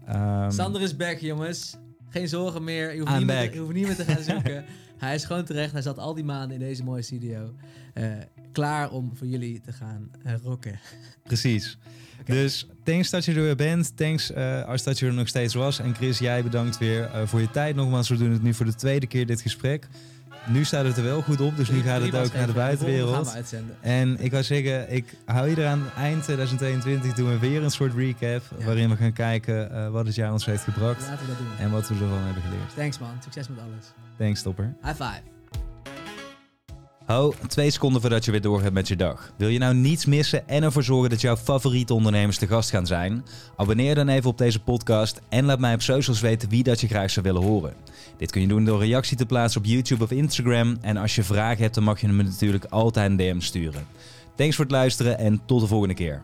Ehm, Sander is back, jongens. Geen zorgen meer. Je hoeft, niet meer, te, je hoeft niet meer te gaan <laughs> zoeken. hij is gewoon terecht. Hij zat al die maanden in deze mooie studio. Eh, klaar om voor jullie te gaan rocken. Precies. Dus thanks dat je er weer bent. Thanks eh, als dat je er nog steeds was. En Chris, jij bedankt weer eh, voor je tijd. Nogmaals, we doen het nu voor de tweede keer dit gesprek. Nu staat het er wel goed op, dus nu gaat het ook naar de buitenwereld. En ik wou zeggen, ik hou je eraan. Eind 2022 doen we weer een soort recap. Ja. Waarin we gaan kijken eh, wat het jaar ons heeft gebracht. Laten we dat doen. En wat we ervan hebben geleerd. Thanks man. Succes met alles. Thanks, topper. High five. Ho, twee seconden voordat je weer doorgaat met je dag. Wil je nou niets missen en ervoor zorgen dat jouw favoriete ondernemers te gast gaan zijn? Abonneer dan even op deze podcast en laat mij op socials weten wie dat je graag zou willen horen. Dit kun je doen door reactie te plaatsen op YouTube of Instagram. En als je vragen hebt, dan mag je me natuurlijk altijd een DM sturen. Thanks voor het luisteren en tot de volgende keer.